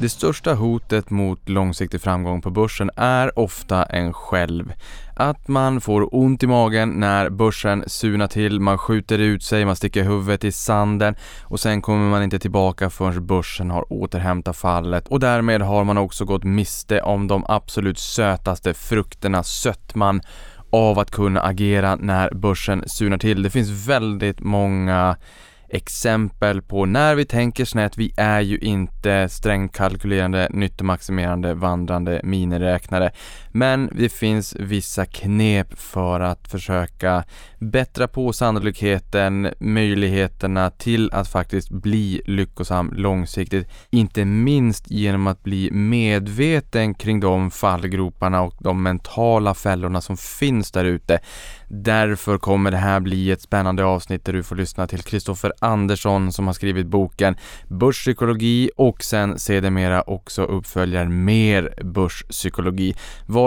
Det största hotet mot långsiktig framgång på börsen är ofta en själv. Att man får ont i magen när börsen sunar till, man skjuter ut sig, man sticker huvudet i sanden och sen kommer man inte tillbaka förrän börsen har återhämtat fallet och därmed har man också gått miste om de absolut sötaste frukterna, sötman av att kunna agera när börsen sunar till. Det finns väldigt många exempel på när vi tänker snett. Vi är ju inte strängt kalkylerande, nyttomaximerande, vandrande miniräknare. Men det finns vissa knep för att försöka bättra på sannolikheten, möjligheterna till att faktiskt bli lyckosam långsiktigt. Inte minst genom att bli medveten kring de fallgroparna och de mentala fällorna som finns där ute. Därför kommer det här bli ett spännande avsnitt där du får lyssna till Kristoffer Andersson som har skrivit boken Börspsykologi och sen sedermera också uppföljaren Mer börspsykologi.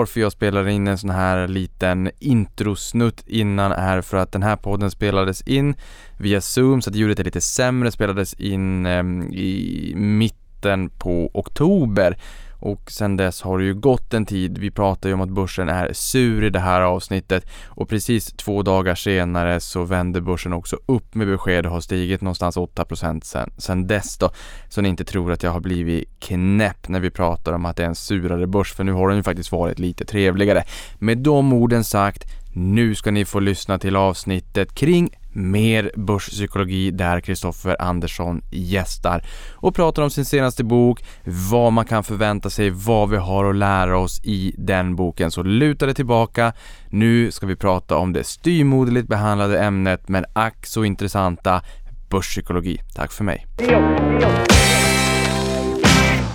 Varför jag spelar in en sån här liten introsnutt innan är för att den här podden spelades in via Zoom så att ljudet är lite sämre, spelades in eh, i mitten på oktober och sen dess har det ju gått en tid. Vi pratar ju om att börsen är sur i det här avsnittet och precis två dagar senare så vänder börsen också upp med besked och har stigit någonstans 8% sen, sen dess då. Så ni inte tror att jag har blivit knäpp när vi pratar om att det är en surare börs för nu har den ju faktiskt varit lite trevligare. Med de orden sagt, nu ska ni få lyssna till avsnittet kring mer börspsykologi där Kristoffer Andersson gästar och pratar om sin senaste bok, vad man kan förvänta sig, vad vi har att lära oss i den boken. Så luta dig tillbaka. Nu ska vi prata om det styrmoderligt behandlade ämnet men ack så intressanta börspsykologi. Tack för mig.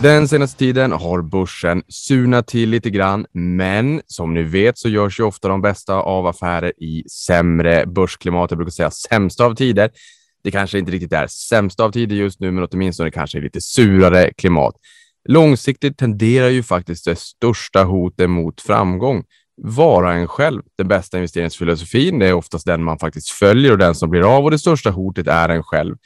Den senaste tiden har börsen surnat till lite grann, men som ni vet så görs ju ofta de bästa av affärer i sämre börsklimat. Jag brukar säga sämsta av tider. Det kanske inte riktigt är sämsta av tider just nu, men åtminstone kanske lite surare klimat. Långsiktigt tenderar ju faktiskt det största hotet mot framgång vara en själv. Den bästa investeringsfilosofin, det är oftast den man faktiskt följer och den som blir av och det största hotet är en själv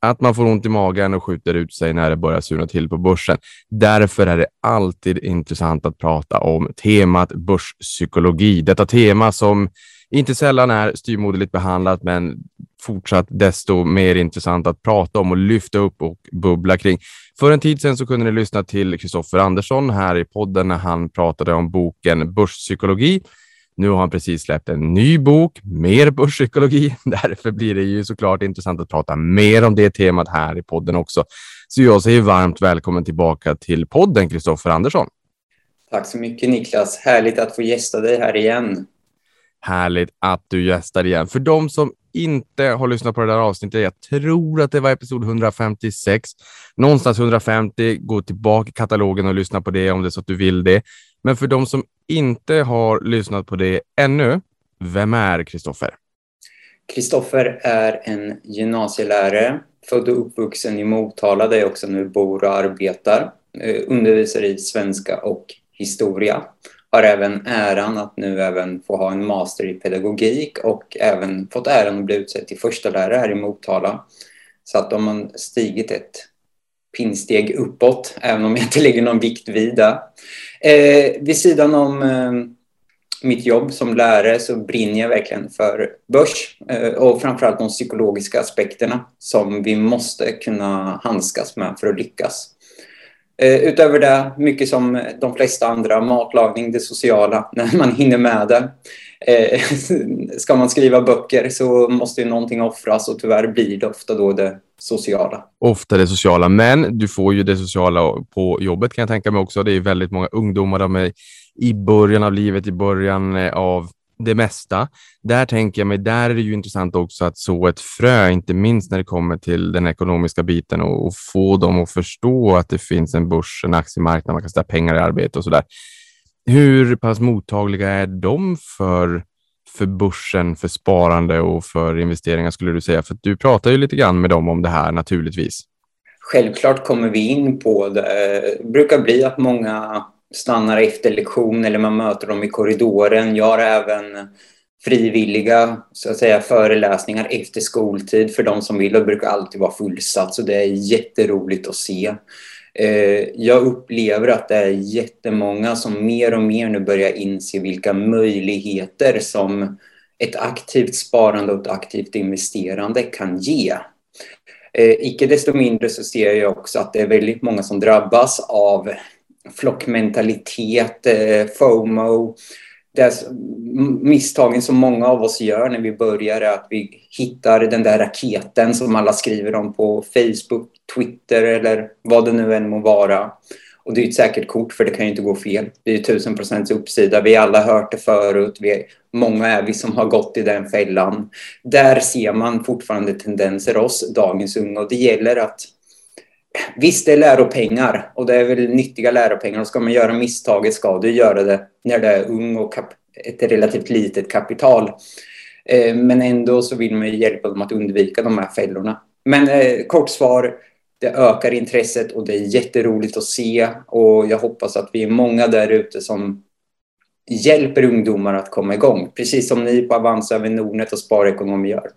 att man får ont i magen och skjuter ut sig när det börjar surna till på börsen. Därför är det alltid intressant att prata om temat börspsykologi. Detta tema som inte sällan är styrmoderligt behandlat, men fortsatt desto mer intressant att prata om och lyfta upp och bubbla kring. För en tid sedan så kunde ni lyssna till Kristoffer Andersson här i podden när han pratade om boken Börspsykologi nu har han precis släppt en ny bok, mer börspsykologi. Därför blir det ju såklart intressant att prata mer om det temat här i podden också. Så jag säger varmt välkommen tillbaka till podden, Kristoffer Andersson. Tack så mycket Niklas. Härligt att få gästa dig här igen. Härligt att du gästar igen. För de som inte har lyssnat på det där avsnittet, jag tror att det var episod 156, någonstans 150, gå tillbaka i katalogen och lyssna på det om det är så att du vill det. Men för de som inte har lyssnat på det ännu, vem är Kristoffer? Kristoffer är en gymnasielärare, född och uppvuxen i Motala där jag också nu bor och arbetar. Eh, undervisar i svenska och historia. Har även äran att nu även få ha en master i pedagogik och även fått äran att bli utsedd till första lärare här i Motala. Så att de har stigit ett pinsteg uppåt, även om jag inte lägger någon vikt vid det. Eh, vid sidan om eh, mitt jobb som lärare så brinner jag verkligen för börs eh, och framförallt de psykologiska aspekterna som vi måste kunna handskas med för att lyckas. Eh, utöver det, mycket som de flesta andra, matlagning, det sociala, när man hinner med det. Eh, ska man skriva böcker så måste ju någonting offras och tyvärr blir det ofta då det sociala. Ofta det sociala, men du får ju det sociala på jobbet kan jag tänka mig också. Det är väldigt många ungdomar de är i början av livet, i början eh, av det mesta. Där tänker jag mig, där är det ju intressant också att så ett frö, inte minst när det kommer till den ekonomiska biten och, och få dem att förstå att det finns en börs, en aktiemarknad, man kan ställa pengar i arbete och så där. Hur pass mottagliga är de för, för börsen, för sparande och för investeringar skulle du säga? För du pratar ju lite grann med dem om det här naturligtvis. Självklart kommer vi in på det. Det brukar bli att många stannar efter lektion eller man möter dem i korridoren. Jag har även frivilliga så att säga, föreläsningar efter skoltid för de som vill. Det brukar alltid vara fullsatt, så det är jätteroligt att se. Eh, jag upplever att det är jättemånga som mer och mer nu börjar inse vilka möjligheter som ett aktivt sparande och ett aktivt investerande kan ge. Eh, icke desto mindre så ser jag också att det är väldigt många som drabbas av flockmentalitet, eh, FOMO, det misstagen som många av oss gör när vi börjar är att vi hittar den där raketen som alla skriver om på Facebook, Twitter eller vad det nu än må vara. Och det är ett säkert kort för det kan ju inte gå fel. Det är ju tusen procents uppsida. Vi har alla hört det förut. Vi, många är vi som har gått i den fällan. Där ser man fortfarande tendenser hos dagens unga och det gäller att Visst, det är läropengar och det är väl nyttiga läropengar och ska man göra misstaget ska du göra det när du är ung och ett relativt litet kapital. Eh, men ändå så vill man ju hjälpa dem att undvika de här fällorna. Men eh, kort svar, det ökar intresset och det är jätteroligt att se och jag hoppas att vi är många där ute som hjälper ungdomar att komma igång, precis som ni på Avanza över Nordnet och Sparekonomi gör.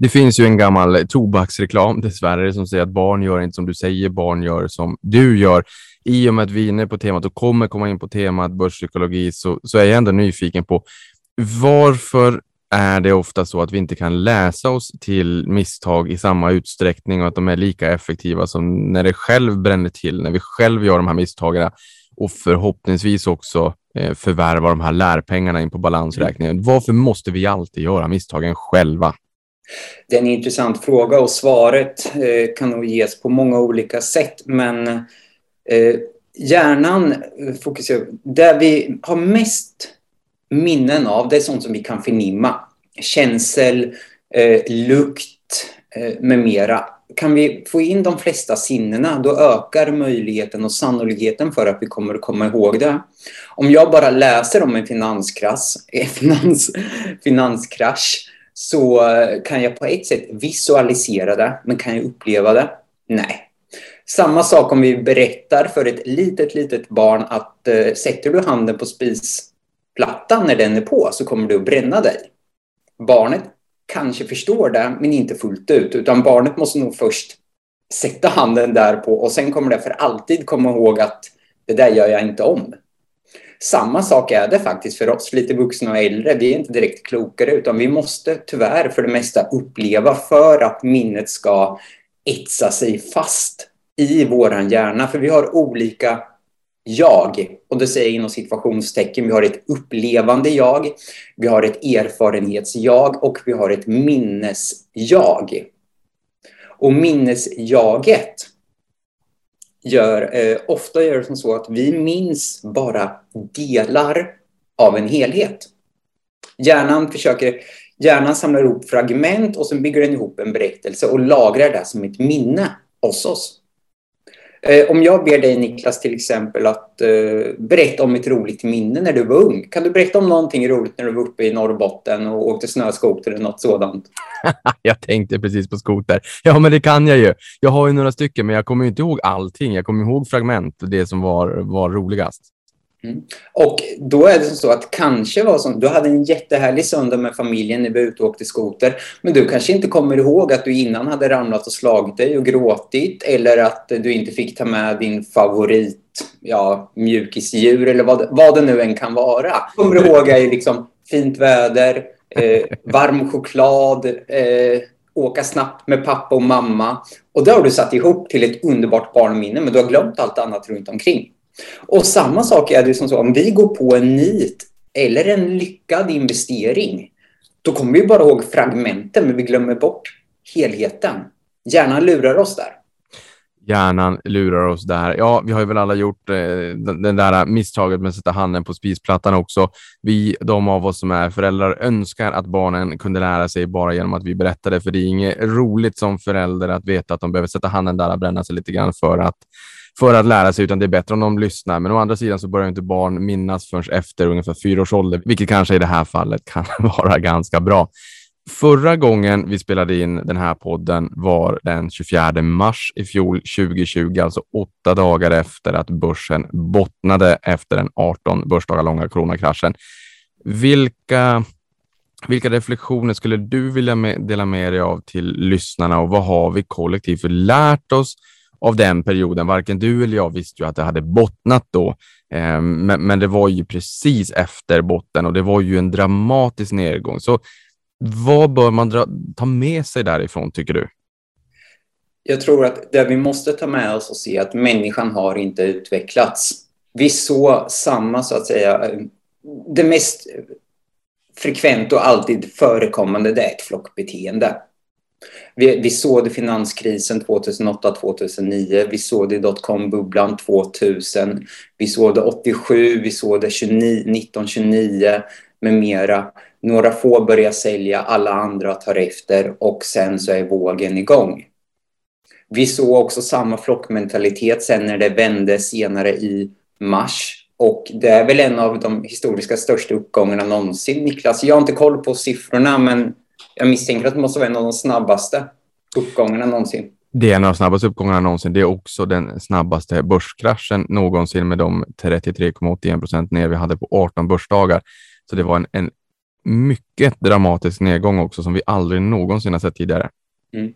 Det finns ju en gammal tobaksreklam dessvärre som säger att barn gör inte som du säger, barn gör som du gör. I och med att vi är inne på temat och kommer komma in på temat börspsykologi så, så är jag ändå nyfiken på varför är det ofta så att vi inte kan läsa oss till misstag i samma utsträckning och att de är lika effektiva som när det själv bränner till, när vi själv gör de här misstagen och förhoppningsvis också eh, förvärvar förvärva de här lärpengarna in på balansräkningen. Varför måste vi alltid göra misstagen själva? Det är en intressant fråga och svaret eh, kan nog ges på många olika sätt. Men eh, hjärnan eh, fokuserar... Där vi har mest minnen av, det är sånt som vi kan förnimma. Känsel, lukt med mera. Kan vi få in de flesta sinnena, då ökar möjligheten och sannolikheten för att vi kommer att komma ihåg det. Om jag bara läser om en finanskrasch, finans, finanskrasch så eh, kan jag på ett sätt visualisera det, men kan jag uppleva det? Nej. Samma sak om vi berättar för ett litet, litet barn att eh, sätter du handen på spisplattan när den är på så kommer du att bränna dig. Barnet kanske förstår det, men inte fullt ut, utan barnet måste nog först sätta handen där på och sen kommer det för alltid komma ihåg att det där gör jag inte om. Samma sak är det faktiskt för oss, lite vuxna och äldre. Vi är inte direkt klokare, utan vi måste tyvärr för det mesta uppleva för att minnet ska etsa sig fast i våran hjärna. För vi har olika jag, och det säger jag inom situationstecken. Vi har ett upplevande jag, vi har ett erfarenhetsjag och vi har ett minnesjag. Och minnesjaget gör, eh, ofta gör det som så att vi minns bara delar av en helhet. Hjärnan försöker, hjärnan samlar ihop fragment och sen bygger den ihop en berättelse och lagrar det som ett minne hos oss. Eh, om jag ber dig Niklas till exempel att eh, berätta om ett roligt minne när du var ung. Kan du berätta om någonting roligt när du var uppe i Norrbotten och åkte snöskoter eller något sådant? jag tänkte precis på skoter. Ja, men det kan jag ju. Jag har ju några stycken, men jag kommer inte ihåg allting. Jag kommer ihåg fragment, det som var, var roligast. Mm. Och då är det så att kanske var som, du hade en jättehärlig söndag med familjen när vi var ute och åkte skoter. Men du kanske inte kommer ihåg att du innan hade ramlat och slagit dig och gråtit. Eller att du inte fick ta med din favorit ja, mjukisdjur eller vad, vad det nu än kan vara. Kommer du ihåg är liksom fint väder, eh, varm choklad, eh, åka snabbt med pappa och mamma. Och det har du satt ihop till ett underbart barnminne men du har glömt allt annat runt omkring. Och samma sak är det som så, om vi går på en nit eller en lyckad investering, då kommer vi bara ihåg fragmenten, men vi glömmer bort helheten. Hjärnan lurar oss där. Hjärnan lurar oss där. Ja, vi har ju väl alla gjort eh, det där misstaget med att sätta handen på spisplattan också. Vi, de av oss som är föräldrar, önskar att barnen kunde lära sig bara genom att vi berättade, för det är inget roligt som förälder att veta att de behöver sätta handen där och bränna sig lite grann för att för att lära sig, utan det är bättre om de lyssnar. Men å andra sidan så börjar inte barn minnas förrän efter ungefär fyra års ålder, vilket kanske i det här fallet kan vara ganska bra. Förra gången vi spelade in den här podden var den 24 mars i fjol 2020, alltså åtta dagar efter att börsen bottnade efter den 18 börsdagar långa coronakraschen. Vilka, vilka reflektioner skulle du vilja med, dela med dig av till lyssnarna och vad har vi kollektivt lärt oss av den perioden? Varken du eller jag visste ju att det hade bottnat då, eh, men, men det var ju precis efter botten och det var ju en dramatisk nedgång. Så vad bör man dra, ta med sig därifrån, tycker du? Jag tror att det vi måste ta med oss och se att människan har inte utvecklats. Vi såg samma, så att säga, ehm, det mest frekvent och alltid förekommande, det är ett flockbeteende. Vi, vi såg det finanskrisen 2008-2009, vi såg det i dotcom-bubblan 2000, vi såg det 87, vi såg det 1929 med mera. Några få börjar sälja, alla andra tar efter och sen så är vågen igång. Vi såg också samma flockmentalitet sen när det vände senare i mars. Och det är väl en av de historiska största uppgångarna någonsin. Niklas, jag har inte koll på siffrorna men jag misstänker att det måste vara en av de snabbaste uppgångarna någonsin. Det är en av de snabbaste uppgångarna någonsin. Det är också den snabbaste börskraschen någonsin med de 33,81 procent ner vi hade på 18 börsdagar. Så det var en, en mycket dramatisk nedgång också som vi aldrig någonsin har sett tidigare. Mm.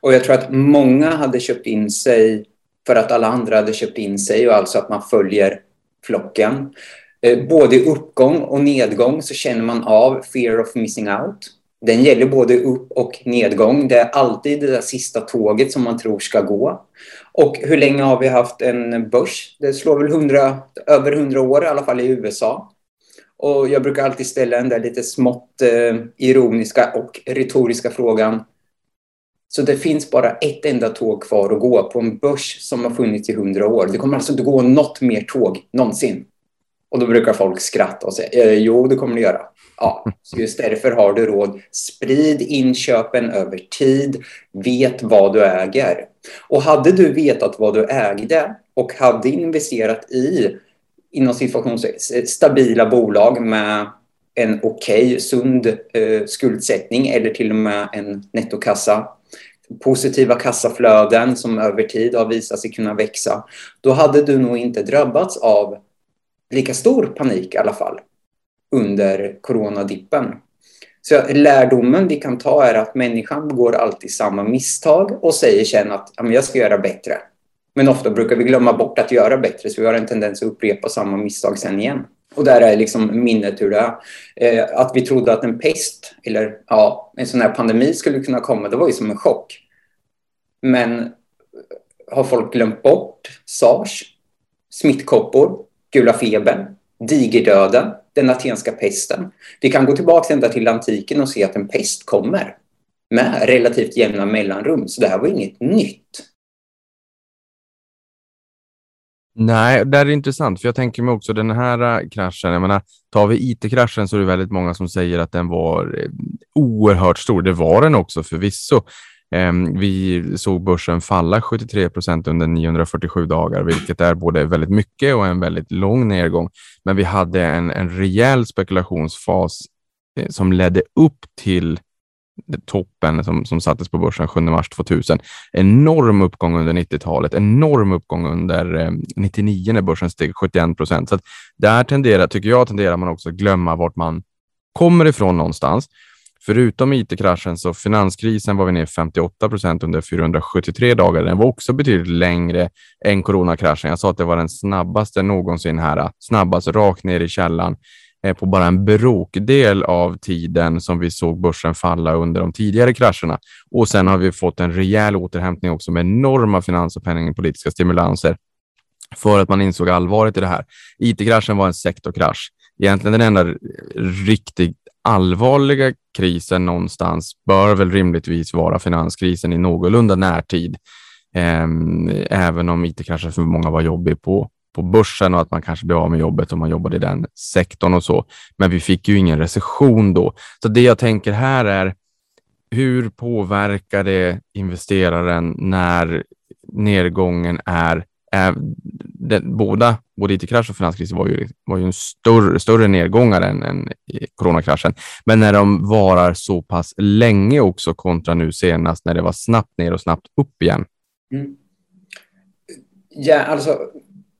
Och jag tror att många hade köpt in sig för att alla andra hade köpt in sig och alltså att man följer flocken. Eh, både i uppgång och nedgång så känner man av fear of missing out. Den gäller både upp och nedgång. Det är alltid det där sista tåget som man tror ska gå. Och hur länge har vi haft en börs? Det slår väl 100, över 100 år i alla fall i USA. Och jag brukar alltid ställa den där lite smått eh, ironiska och retoriska frågan. Så det finns bara ett enda tåg kvar att gå på en börs som har funnits i hundra år. Det kommer alltså inte gå något mer tåg någonsin. Och då brukar folk skratta och säga eh, jo, det kommer du göra. Ja, så just därför har du råd. Sprid inköpen över tid. Vet vad du äger. Och hade du vetat vad du ägde och hade investerat i inom situation eh, stabila bolag med en okej, okay, sund eh, skuldsättning eller till och med en nettokassa. Positiva kassaflöden som över tid har visat sig kunna växa. Då hade du nog inte drabbats av lika stor panik i alla fall under coronadippen. Så lärdomen vi kan ta är att människan begår alltid samma misstag och säger sen att jag ska göra bättre. Men ofta brukar vi glömma bort att göra bättre så vi har en tendens att upprepa samma misstag sen igen. Och där är liksom minnet hur det är. Eh, att vi trodde att en pest eller ja, en sån här pandemi skulle kunna komma, det var ju som en chock. Men har folk glömt bort sars, smittkoppor, gula febern, digerdöden, den atenska pesten? Vi kan gå tillbaka ända till antiken och se att en pest kommer med relativt jämna mellanrum. Så det här var inget nytt. Nej, det är intressant, för jag tänker mig också den här äh, kraschen, jag menar, tar vi IT-kraschen så är det väldigt många som säger att den var eh, oerhört stor. Det var den också förvisso. Ehm, vi såg börsen falla 73 procent under 947 dagar, vilket är både väldigt mycket och en väldigt lång nedgång. Men vi hade en, en rejäl spekulationsfas eh, som ledde upp till toppen som, som sattes på börsen 7 mars 2000. Enorm uppgång under 90-talet, enorm uppgång under eh, 99 när börsen steg 71 procent. Så att där tenderar, tycker jag, tenderar man också att glömma vart man kommer ifrån någonstans. Förutom it-kraschen så finanskrisen var vi ner 58 procent under 473 dagar. Den var också betydligt längre än coronakraschen. Jag sa att det var den snabbaste någonsin här, snabbast rakt ner i källan eh, på bara en bråkdel av tiden som vi såg börsen falla under de tidigare krascherna. Och sen har vi fått en rejäl återhämtning också med enorma finans och penningpolitiska stimulanser för att man insåg allvaret i det här. IT-kraschen var en sektorkrasch. Egentligen den enda riktigt allvarliga krisen någonstans bör väl rimligtvis vara finanskrisen i någorlunda närtid. Ehm, även om it-kraschen för många var jobbig på på börsen och att man kanske blev av med jobbet om man jobbade i den sektorn och så. Men vi fick ju ingen recession då. Så det jag tänker här är hur påverkar det investeraren när nedgången är, är den, båda både IT-krasch och finanskris var ju, var ju en större, större nedgångar än, än coronakraschen. Men när de varar så pass länge också kontra nu senast när det var snabbt ner och snabbt upp igen. Mm. Ja, alltså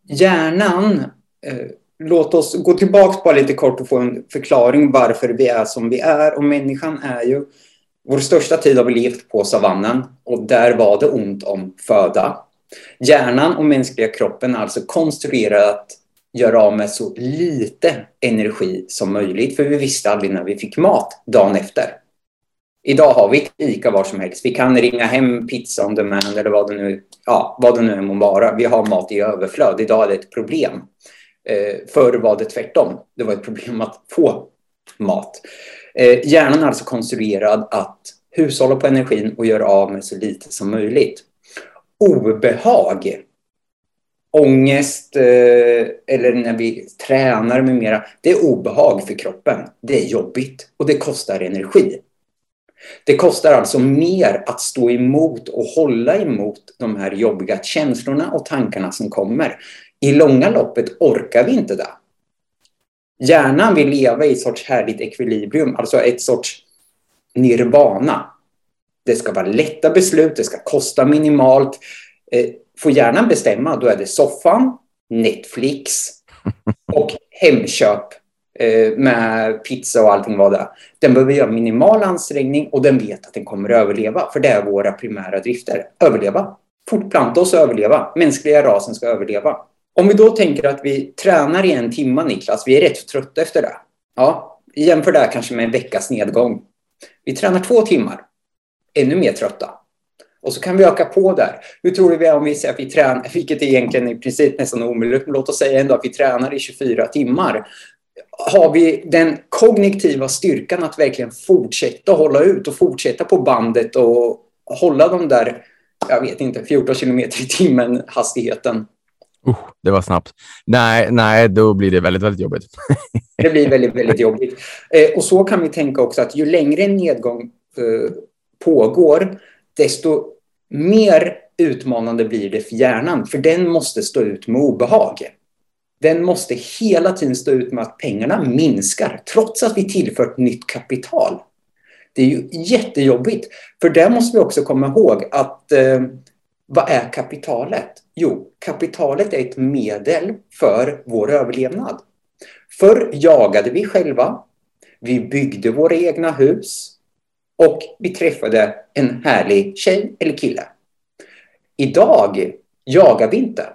hjärnan eh, låt oss gå tillbaka bara lite kort och få en förklaring varför vi är som vi är. Och människan är ju, vår största tid har vi levt på savannen och där var det ont om föda. Hjärnan och mänskliga kroppen är alltså konstruerade att göra av med så lite energi som möjligt, för vi visste aldrig när vi fick mat dagen efter. Idag har vi ICA var som helst. Vi kan ringa hem pizza on demand eller vad det nu, ja, vad det nu må vara. Vi har mat i överflöd. Idag är det ett problem. Eh, förr var det tvärtom. Det var ett problem att få mat. Eh, hjärnan är alltså konstruerad att hushålla på energin och göra av med så lite som möjligt. Obehag, ångest eh, eller när vi tränar med mera, det är obehag för kroppen. Det är jobbigt och det kostar energi. Det kostar alltså mer att stå emot och hålla emot de här jobbiga känslorna och tankarna som kommer i långa loppet orkar vi inte det. Hjärnan vill leva i ett sorts härligt ekvilibrium, alltså ett sorts nirvana. Det ska vara lätta beslut, det ska kosta minimalt. Eh, får hjärnan bestämma, då är det soffan, Netflix och Hemköp eh, med pizza och allting vad det är. Den behöver göra minimal ansträngning och den vet att den kommer att överleva, för det är våra primära drifter. Överleva. Fortplanta oss och överleva. Mänskliga rasen ska överleva. Om vi då tänker att vi tränar i en timme, Niklas, vi är rätt trötta efter det. Ja, jämför det kanske med en veckas nedgång. Vi tränar två timmar, ännu mer trötta. Och så kan vi öka på där. Hur tror du vi är om vi säger att vi tränar, vilket är egentligen i princip nästan omöjligt, men låt oss säga ändå att vi tränar i 24 timmar. Har vi den kognitiva styrkan att verkligen fortsätta hålla ut och fortsätta på bandet och hålla de där, jag vet inte, 14 kilometer i timmen hastigheten Uh, det var snabbt. Nej, nej, då blir det väldigt, väldigt jobbigt. det blir väldigt, väldigt jobbigt. Eh, och så kan vi tänka också att ju längre en nedgång eh, pågår, desto mer utmanande blir det för hjärnan, för den måste stå ut med obehag. Den måste hela tiden stå ut med att pengarna minskar, trots att vi tillfört nytt kapital. Det är ju jättejobbigt, för där måste vi också komma ihåg att eh, vad är kapitalet? Jo, kapitalet är ett medel för vår överlevnad. Förr jagade vi själva, vi byggde våra egna hus och vi träffade en härlig tjej eller kille. Idag jagar vi inte.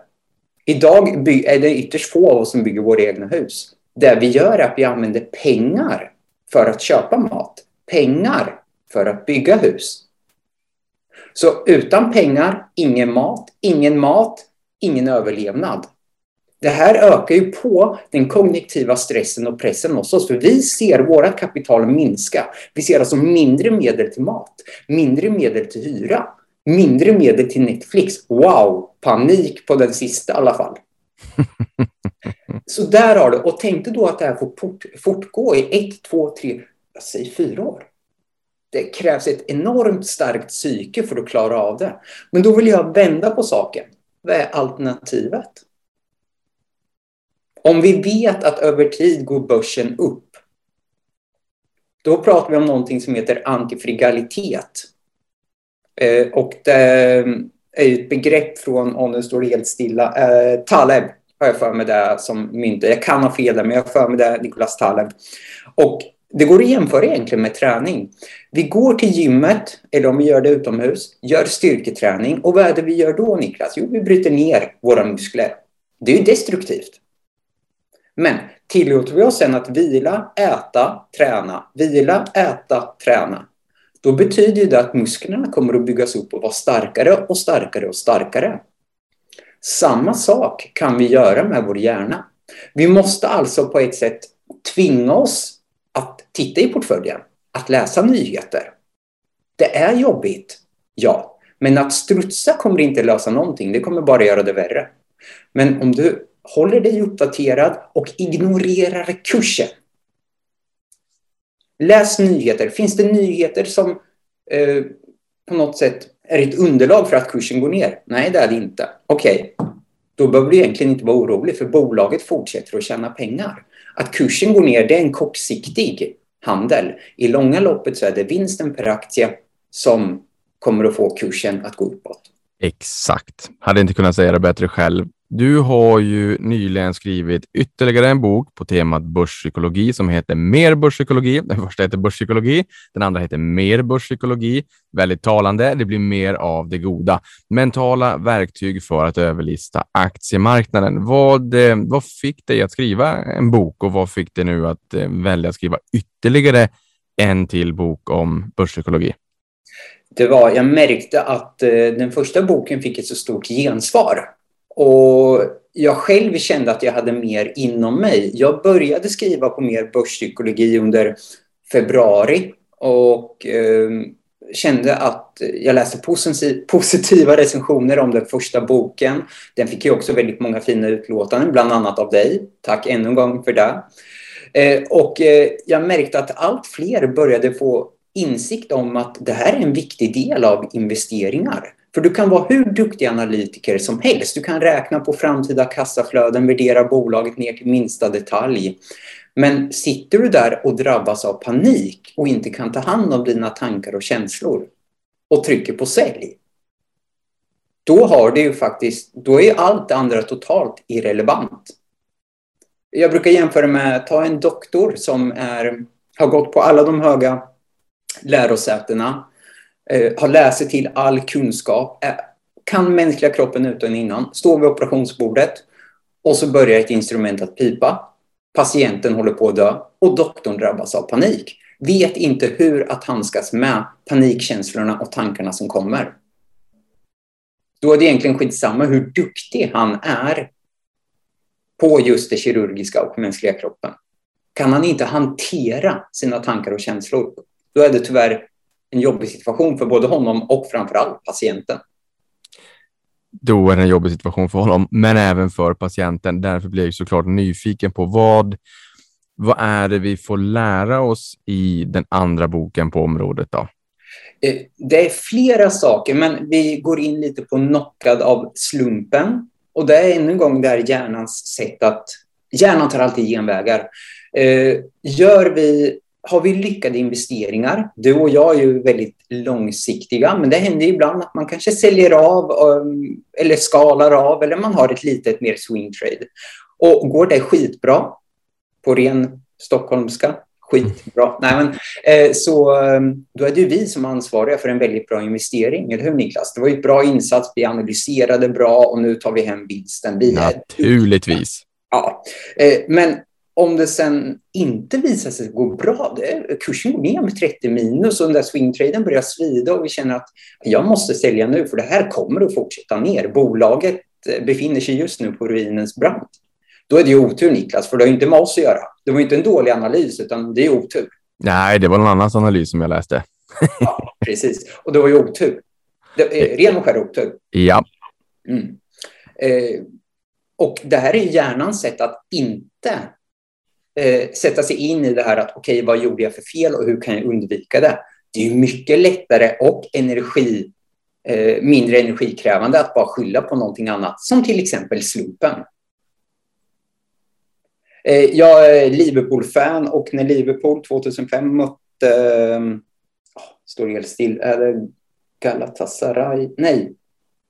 Idag är det ytterst få av oss som bygger våra egna hus. Det vi gör är att vi använder pengar för att köpa mat, pengar för att bygga hus. Så utan pengar, ingen mat, ingen mat, ingen överlevnad. Det här ökar ju på den kognitiva stressen och pressen hos oss, för vi ser vårt kapital minska. Vi ser alltså mindre medel till mat, mindre medel till hyra, mindre medel till Netflix. Wow, panik på den sista i alla fall. Så där har du, och tänk dig då att det här får fortgå i ett, två, tre, säger fyra år det krävs ett enormt starkt psyke för att klara av det. Men då vill jag vända på saken. Vad är alternativet? Om vi vet att över tid går börsen upp, då pratar vi om någonting som heter antifrigalitet. Eh, och det är ett begrepp från, om nu står det helt stilla, eh, Taleb har jag för mig det som mynte. Jag kan ha fel där, men jag har för mig det, Nicolas Taleb. Och det går att jämföra egentligen med träning. Vi går till gymmet, eller om vi gör det utomhus, gör styrketräning. Och vad är det vi gör då, Niklas? Jo, vi bryter ner våra muskler. Det är ju destruktivt. Men tillåter vi oss sen att vila, äta, träna, vila, äta, träna. Då betyder det att musklerna kommer att byggas upp och vara starkare och starkare och starkare. Samma sak kan vi göra med vår hjärna. Vi måste alltså på ett sätt tvinga oss att titta i portföljen, att läsa nyheter. Det är jobbigt, ja. Men att strutsa kommer inte lösa någonting, det kommer bara göra det värre. Men om du håller dig uppdaterad och ignorerar kursen. Läs nyheter. Finns det nyheter som eh, på något sätt är ett underlag för att kursen går ner? Nej, det är det inte. Okej, okay. då behöver du egentligen inte vara orolig för bolaget fortsätter att tjäna pengar. Att kursen går ner, det är en kortsiktig handel. I långa loppet så är det vinsten per aktie som kommer att få kursen att gå uppåt. Exakt. Hade inte kunnat säga det bättre själv. Du har ju nyligen skrivit ytterligare en bok på temat börspsykologi som heter Mer börspsykologi. Den första heter Börspsykologi, den andra heter Mer börspsykologi. Väldigt talande. Det blir mer av det goda. Mentala verktyg för att överlista aktiemarknaden. Vad, eh, vad fick dig att skriva en bok och vad fick dig nu att eh, välja att skriva ytterligare en till bok om börspsykologi? Det var, jag märkte att eh, den första boken fick ett så stort gensvar och jag själv kände att jag hade mer inom mig. Jag började skriva på mer börspsykologi under februari och eh, kände att jag läste positiva recensioner om den första boken. Den fick ju också väldigt många fina utlåtanden, bland annat av dig. Tack ännu en gång för det. Eh, och eh, jag märkte att allt fler började få insikt om att det här är en viktig del av investeringar. För du kan vara hur duktig analytiker som helst. Du kan räkna på framtida kassaflöden, värdera bolaget ner till minsta detalj. Men sitter du där och drabbas av panik och inte kan ta hand om dina tankar och känslor och trycker på sälj, då har du ju faktiskt, då är allt det andra totalt irrelevant. Jag brukar jämföra med, ta en doktor som är, har gått på alla de höga lärosätena, Eh, har läst sig till all kunskap, eh, kan mänskliga kroppen utan innan, står vid operationsbordet och så börjar ett instrument att pipa. Patienten håller på att dö och doktorn drabbas av panik. Vet inte hur att handskas med panikkänslorna och tankarna som kommer. Då är det egentligen skitsamma hur duktig han är på just det kirurgiska och mänskliga kroppen. Kan han inte hantera sina tankar och känslor, då är det tyvärr en jobbig situation för både honom och framförallt patienten. Då är det en jobbig situation för honom, men även för patienten. Därför blir jag såklart nyfiken på vad, vad är det vi får lära oss i den andra boken på området då? Eh, det är flera saker, men vi går in lite på knockad av slumpen. Och det är ännu en gång där hjärnans sätt att... Hjärnan tar alltid genvägar. Eh, gör vi har vi lyckade investeringar, du och jag är ju väldigt långsiktiga, men det händer ibland att man kanske säljer av um, eller skalar av eller man har ett litet mer swing trade. Och går det skitbra, på ren stockholmska, skitbra, nej men, eh, så um, då är det ju vi som är ansvariga för en väldigt bra investering, eller hur Niklas? Det var ju ett bra insats, vi analyserade bra och nu tar vi hem vinsten. Vi Naturligtvis. Ja, eh, men om det sen inte visar sig gå bra, det, kursen går ner med 30 minus och den där swingtraden börjar svida och vi känner att jag måste sälja nu för det här kommer att fortsätta ner. Bolaget eh, befinner sig just nu på ruinens brant. Då är det ju otur Niklas, för det har inte med oss att göra. Det var inte en dålig analys, utan det är otur. Nej, det var någon annans analys som jag läste. ja, precis. Och det var ju otur. Det, ren och skär otur. Ja. Mm. Eh, och det här är hjärnans sätt att inte eh, sätta sig in i det här att okej, okay, vad gjorde jag för fel och hur kan jag undvika det? Det är mycket lättare och energi, eh, mindre energikrävande att bara skylla på någonting annat, som till exempel slumpen. Eh, jag är Liverpool-fan och när Liverpool 2005 mötte, eh, står helt still, är det Galatasaray? Nej,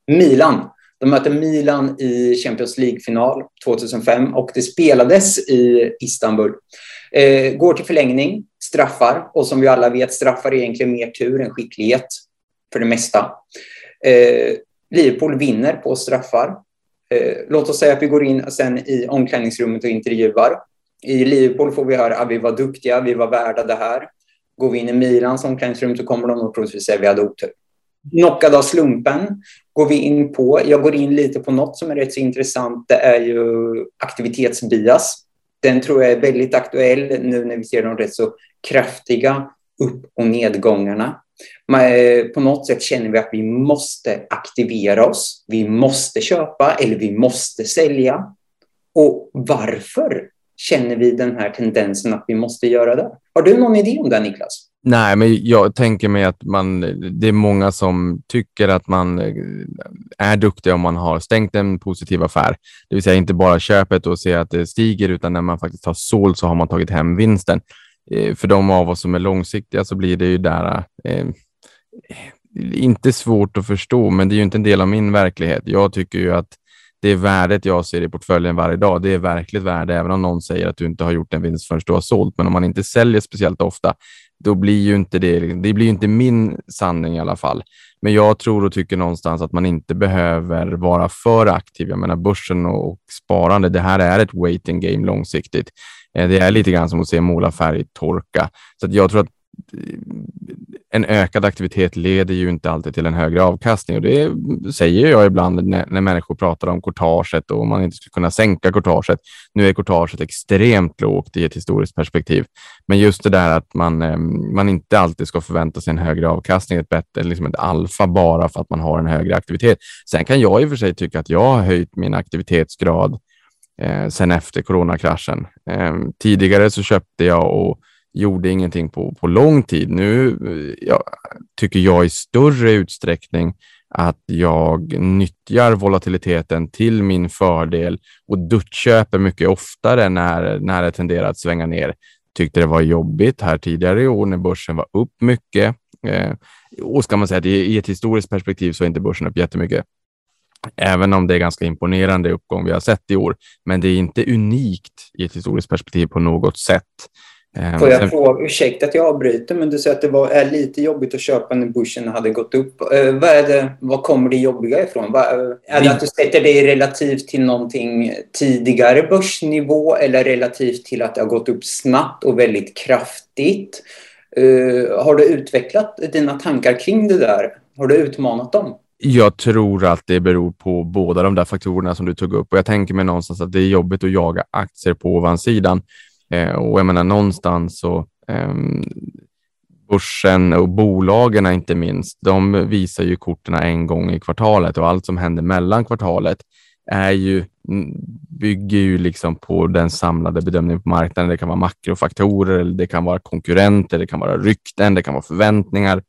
Milan de möter Milan i Champions League-final 2005 och det spelades i Istanbul. Eh, går till förlängning, straffar och som vi alla vet, straffar är egentligen mer tur än skicklighet för det mesta. Eh, Liverpool vinner på straffar. Eh, låt oss säga att vi går in sen i omklädningsrummet och intervjuar. I Liverpool får vi höra att vi var duktiga, vi var värda det här. Går vi in i Milans omklädningsrum så kommer de nog troligtvis säga att vi hade otur. Knockad av slumpen går vi in på. Jag går in lite på något som är rätt så intressant. Det är ju aktivitetsbias. Den tror jag är väldigt aktuell nu när vi ser de rätt så kraftiga upp och nedgångarna. Men eh, på något sätt känner vi att vi måste aktivera oss. Vi måste köpa eller vi måste sälja. Och varför känner vi den här tendensen att vi måste göra det? Har du någon idé om det, Niklas? Nej, men jag tänker mig att man, det är många som tycker att man eh, är duktig om man har stängt en positiv affär. Det vill säga inte bara köpet och ser att det stiger, utan när man faktiskt har sålt så har man tagit hem vinsten. Eh, för de av oss som är långsiktiga så blir det ju där, eh, eh, inte svårt att förstå, men det är ju inte en del av min verklighet. Jag tycker ju att det värdet jag ser i portföljen varje dag, det är verkligt värde, även om någon säger att du inte har gjort en vinst förrän du har sålt. Men om man inte säljer speciellt ofta, då blir ju inte det, det blir inte min sanning i alla fall. Men jag tror och tycker någonstans att man inte behöver vara för aktiv. Jag menar börsen och sparande, det här är ett waiting game långsiktigt. Eh, det är lite grann som att se målarfärg torka. Så jag tror att en ökad aktivitet leder ju inte alltid till en högre avkastning och det säger jag ibland när, när människor pratar om courtaget och man inte skulle kunna sänka courtaget. Nu är courtaget extremt lågt i ett historiskt perspektiv, men just det där att man, ehm, man inte alltid ska förvänta sig en högre avkastning, ett bättre, liksom ett alfa bara för att man har en högre aktivitet. Sen kan jag i och för sig tycka att jag har höjt min aktivitetsgrad eh, sen efter coronakraschen. Eh, tidigare så köpte jag och gjorde ingenting på, på lång tid. Nu eh, ja, tycker jag i större utsträckning att jag nyttjar volatiliteten till min fördel och duttköper mycket oftare när, när det tenderar att svänga ner. Tyckte det var jobbigt här tidigare i år när börsen var upp mycket. Eh, och ska man säga att i, i ett historiskt perspektiv så är inte börsen upp jättemycket. Även om det är ganska imponerande uppgång vi har sett i år. Men det är inte unikt i ett historiskt perspektiv på något sätt. Ehm, Får jag Sen... fråga, ursäkta att jag avbryter, men du säger att det var, är lite jobbigt att köpa när börsen hade gått upp. Uh, vad, är det, vad kommer det jobbiga ifrån? Vad, är det att du sätter det relativt till någonting tidigare börsnivå eller relativt till att det har gått upp snabbt och väldigt kraftigt? Uh, har du utvecklat dina tankar kring det där? Har du utmanat dem? Jag tror att det beror på båda de där faktorerna som du tog upp och jag tänker mig någonstans att det är jobbigt att jaga aktier på ovansidan. Eh, och jag menar någonstans så eh, börsen och bolagen inte minst, de visar ju korten en gång i kvartalet och allt som händer mellan kvartalet är ju, bygger ju liksom på den samlade bedömningen på marknaden. Det kan vara makrofaktorer, eller det kan vara konkurrenter, det kan vara rykten, det kan vara förväntningar.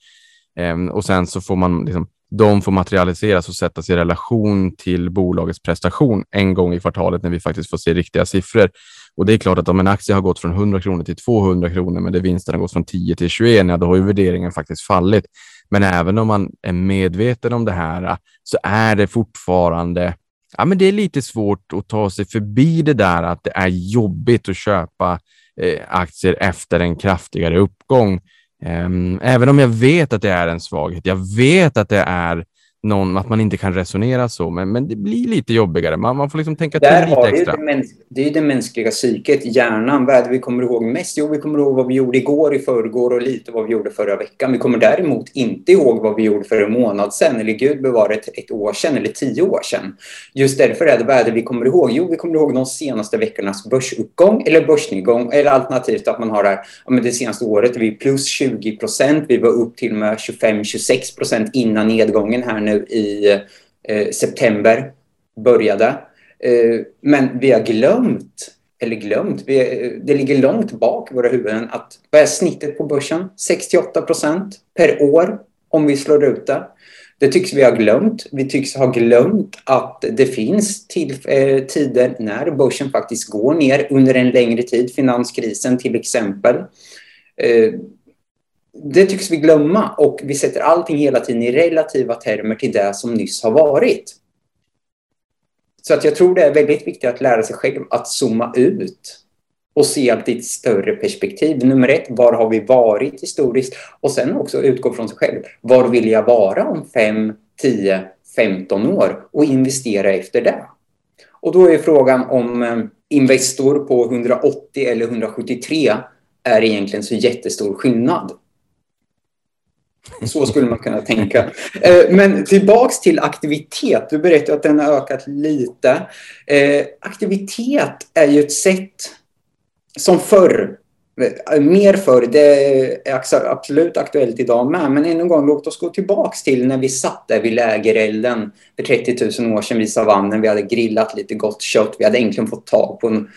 Eh, och sen så får man liksom, de får materialiseras och sättas i relation till bolagets prestation en gång i kvartalet när vi faktiskt får se riktiga siffror. Och det är klart att om en aktie har gått från 100 kronor till 200 kronor, men det vinsten har gått från 10 till 21, ja, då har ju värderingen faktiskt fallit. Men även om man är medveten om det här så är det fortfarande Ja, men det är lite svårt att ta sig förbi det där att det är jobbigt att köpa eh, aktier efter en kraftigare uppgång. Eh, även om jag vet att det är en svaghet. Jag vet att det är någon, att man inte kan resonera så, men, men det blir lite jobbigare. Man, man får liksom tänka till lite extra. Det, mäns det är det mänskliga psyket, hjärnan. Vad är det vi kommer ihåg mest? Jo, vi kommer ihåg vad vi gjorde igår, i förrgår och lite vad vi gjorde förra veckan. Vi kommer däremot inte ihåg vad vi gjorde för en månad sedan, eller gud bevare ett, ett år sedan eller tio år sedan. Just därför är det, vad är det vi kommer ihåg? Jo, vi kommer ihåg de senaste veckornas börsuppgång eller börsnedgång, eller alternativt att man har det här, ja, men det senaste året, vi är plus 20 procent, vi var upp till med 25-26 procent innan nedgången här nu nu i eh, september började. Eh, men vi har glömt, eller glömt, vi, eh, det ligger långt bak i våra huvuden att vad är snittet på börsen? 68 procent per år om vi slår ut det. Det tycks vi ha glömt. Vi tycks ha glömt att det finns till, eh, tider när börsen faktiskt går ner under en längre tid. Finanskrisen till exempel. Eh, det tycks vi glömma och vi sätter allting hela tiden i relativa termer till det som nyss har varit. Så att jag tror det är väldigt viktigt att lära sig själv att zooma ut och se allt i ett större perspektiv. Nummer ett, var har vi varit historiskt? Och sen också utgå från sig själv. Var vill jag vara om 5, 10, 15 år? Och investera efter det. Och då är frågan om eh, Investor på 180 eller 173 är egentligen så jättestor skillnad. Så skulle man kunna tänka. Eh, men tillbaks till aktivitet. Du berättade att den har ökat lite. Eh, aktivitet är ju ett sätt som förr, eh, mer förr, det är absolut aktuellt idag med, men ännu en gång, låt oss gå tillbaks till när vi satt där vid lägerelden för 30 000 år sedan vid savannen. Vi hade grillat lite gott kött, vi hade äntligen fått tag på en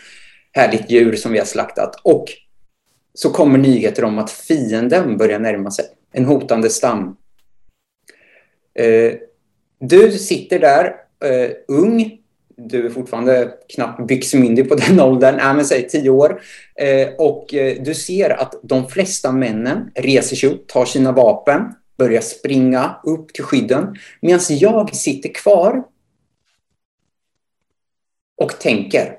härligt djur som vi har slaktat. Och så kommer nyheter om att fienden börjar närma sig. En hotande stam. Eh, du sitter där, eh, ung, du är fortfarande knappt byxmyndig på den åldern, äh, men säg tio år. Eh, och eh, du ser att de flesta männen reser sig upp, tar sina vapen, börjar springa upp till skydden. Medan jag sitter kvar och tänker.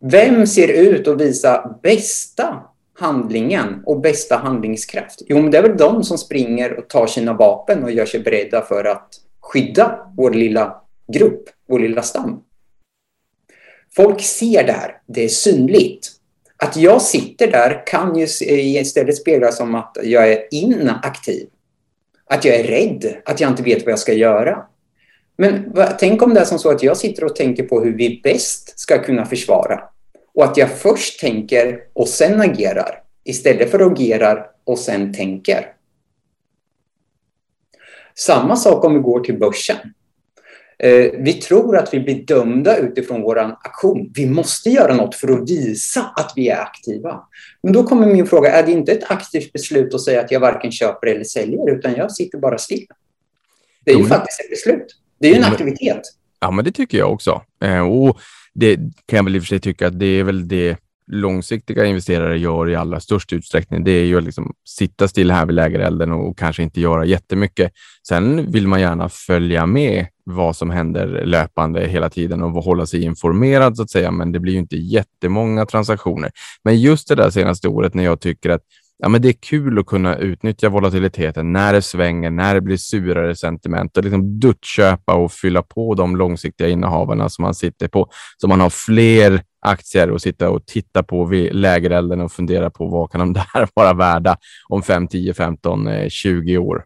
Vem ser ut att visa bästa handlingen och bästa handlingskraft? Jo, men det är väl de som springer och tar sina vapen och gör sig beredda för att skydda vår lilla grupp, vår lilla stam. Folk ser det här, det är synligt. Att jag sitter där kan ju istället spegla som att jag är inaktiv. Att jag är rädd, att jag inte vet vad jag ska göra. Men tänk om det är som så att jag sitter och tänker på hur vi bäst ska kunna försvara. Och att jag först tänker och sen agerar. Istället för att agera och sen tänker. Samma sak om vi går till börsen. Eh, vi tror att vi blir dömda utifrån vår aktion. Vi måste göra något för att visa att vi är aktiva. Men då kommer min fråga, är det inte ett aktivt beslut att säga att jag varken köper eller säljer, utan jag sitter bara still? Det är ju faktiskt ett beslut. Det är ju en aktivitet. Ja, men det tycker jag också. Eh, och det kan jag väl i och för sig tycka att det är väl det långsiktiga investerare gör i allra störst utsträckning, det är ju att liksom sitta still här vid lägerelden och kanske inte göra jättemycket. Sen vill man gärna följa med vad som händer löpande hela tiden och hålla sig informerad så att säga, men det blir ju inte jättemånga transaktioner. Men just det där senaste året när jag tycker att ja, men det är kul att kunna utnyttja volatiliteten när det svänger, när det blir surare sentiment och liksom duttköpa och fylla på de långsiktiga innehavarna som man sitter på. Så man har fler aktier och sitta och titta på vid lägerelden och fundera på vad kan de där vara värda om 5, 10, 15, 20 år.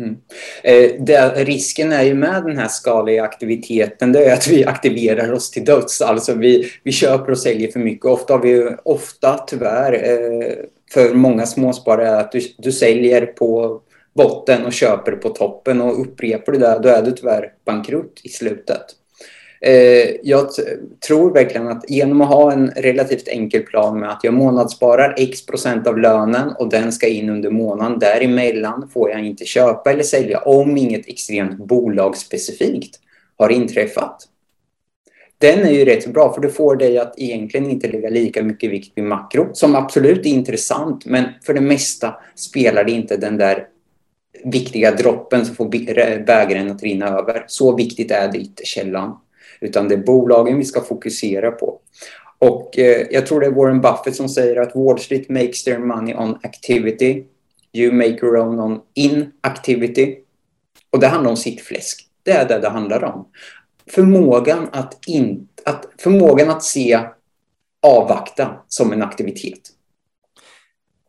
Mm. Eh, det, risken är ju med den här skaliga aktiviteten, det är att vi aktiverar oss till döds. Alltså vi, vi köper och säljer för mycket. Ofta har vi, ofta tyvärr, eh, för många småsparare att du, du säljer på botten och köper på toppen och upprepar du det, då är du tyvärr bankrutt i slutet. Eh, jag tror verkligen att genom att ha en relativt enkel plan med att jag månadssparar x procent av lönen och den ska in under månaden. Däremellan får jag inte köpa eller sälja om inget extremt bolagsspecifikt har inträffat. Den är ju rätt bra för det får dig att egentligen inte lägga lika mycket vikt vid makro som absolut är intressant men för det mesta spelar det inte den där viktiga droppen som får bägaren att rinna över. Så viktigt är det inte källan. Utan det är bolagen vi ska fokusera på. Och eh, jag tror det är Warren Buffett som säger att Wall Street makes their money on activity. You make your own on inactivity. Och det handlar om sitt fläsk. Det är det det handlar om. Förmågan att, in, att, förmågan att se avvakta som en aktivitet.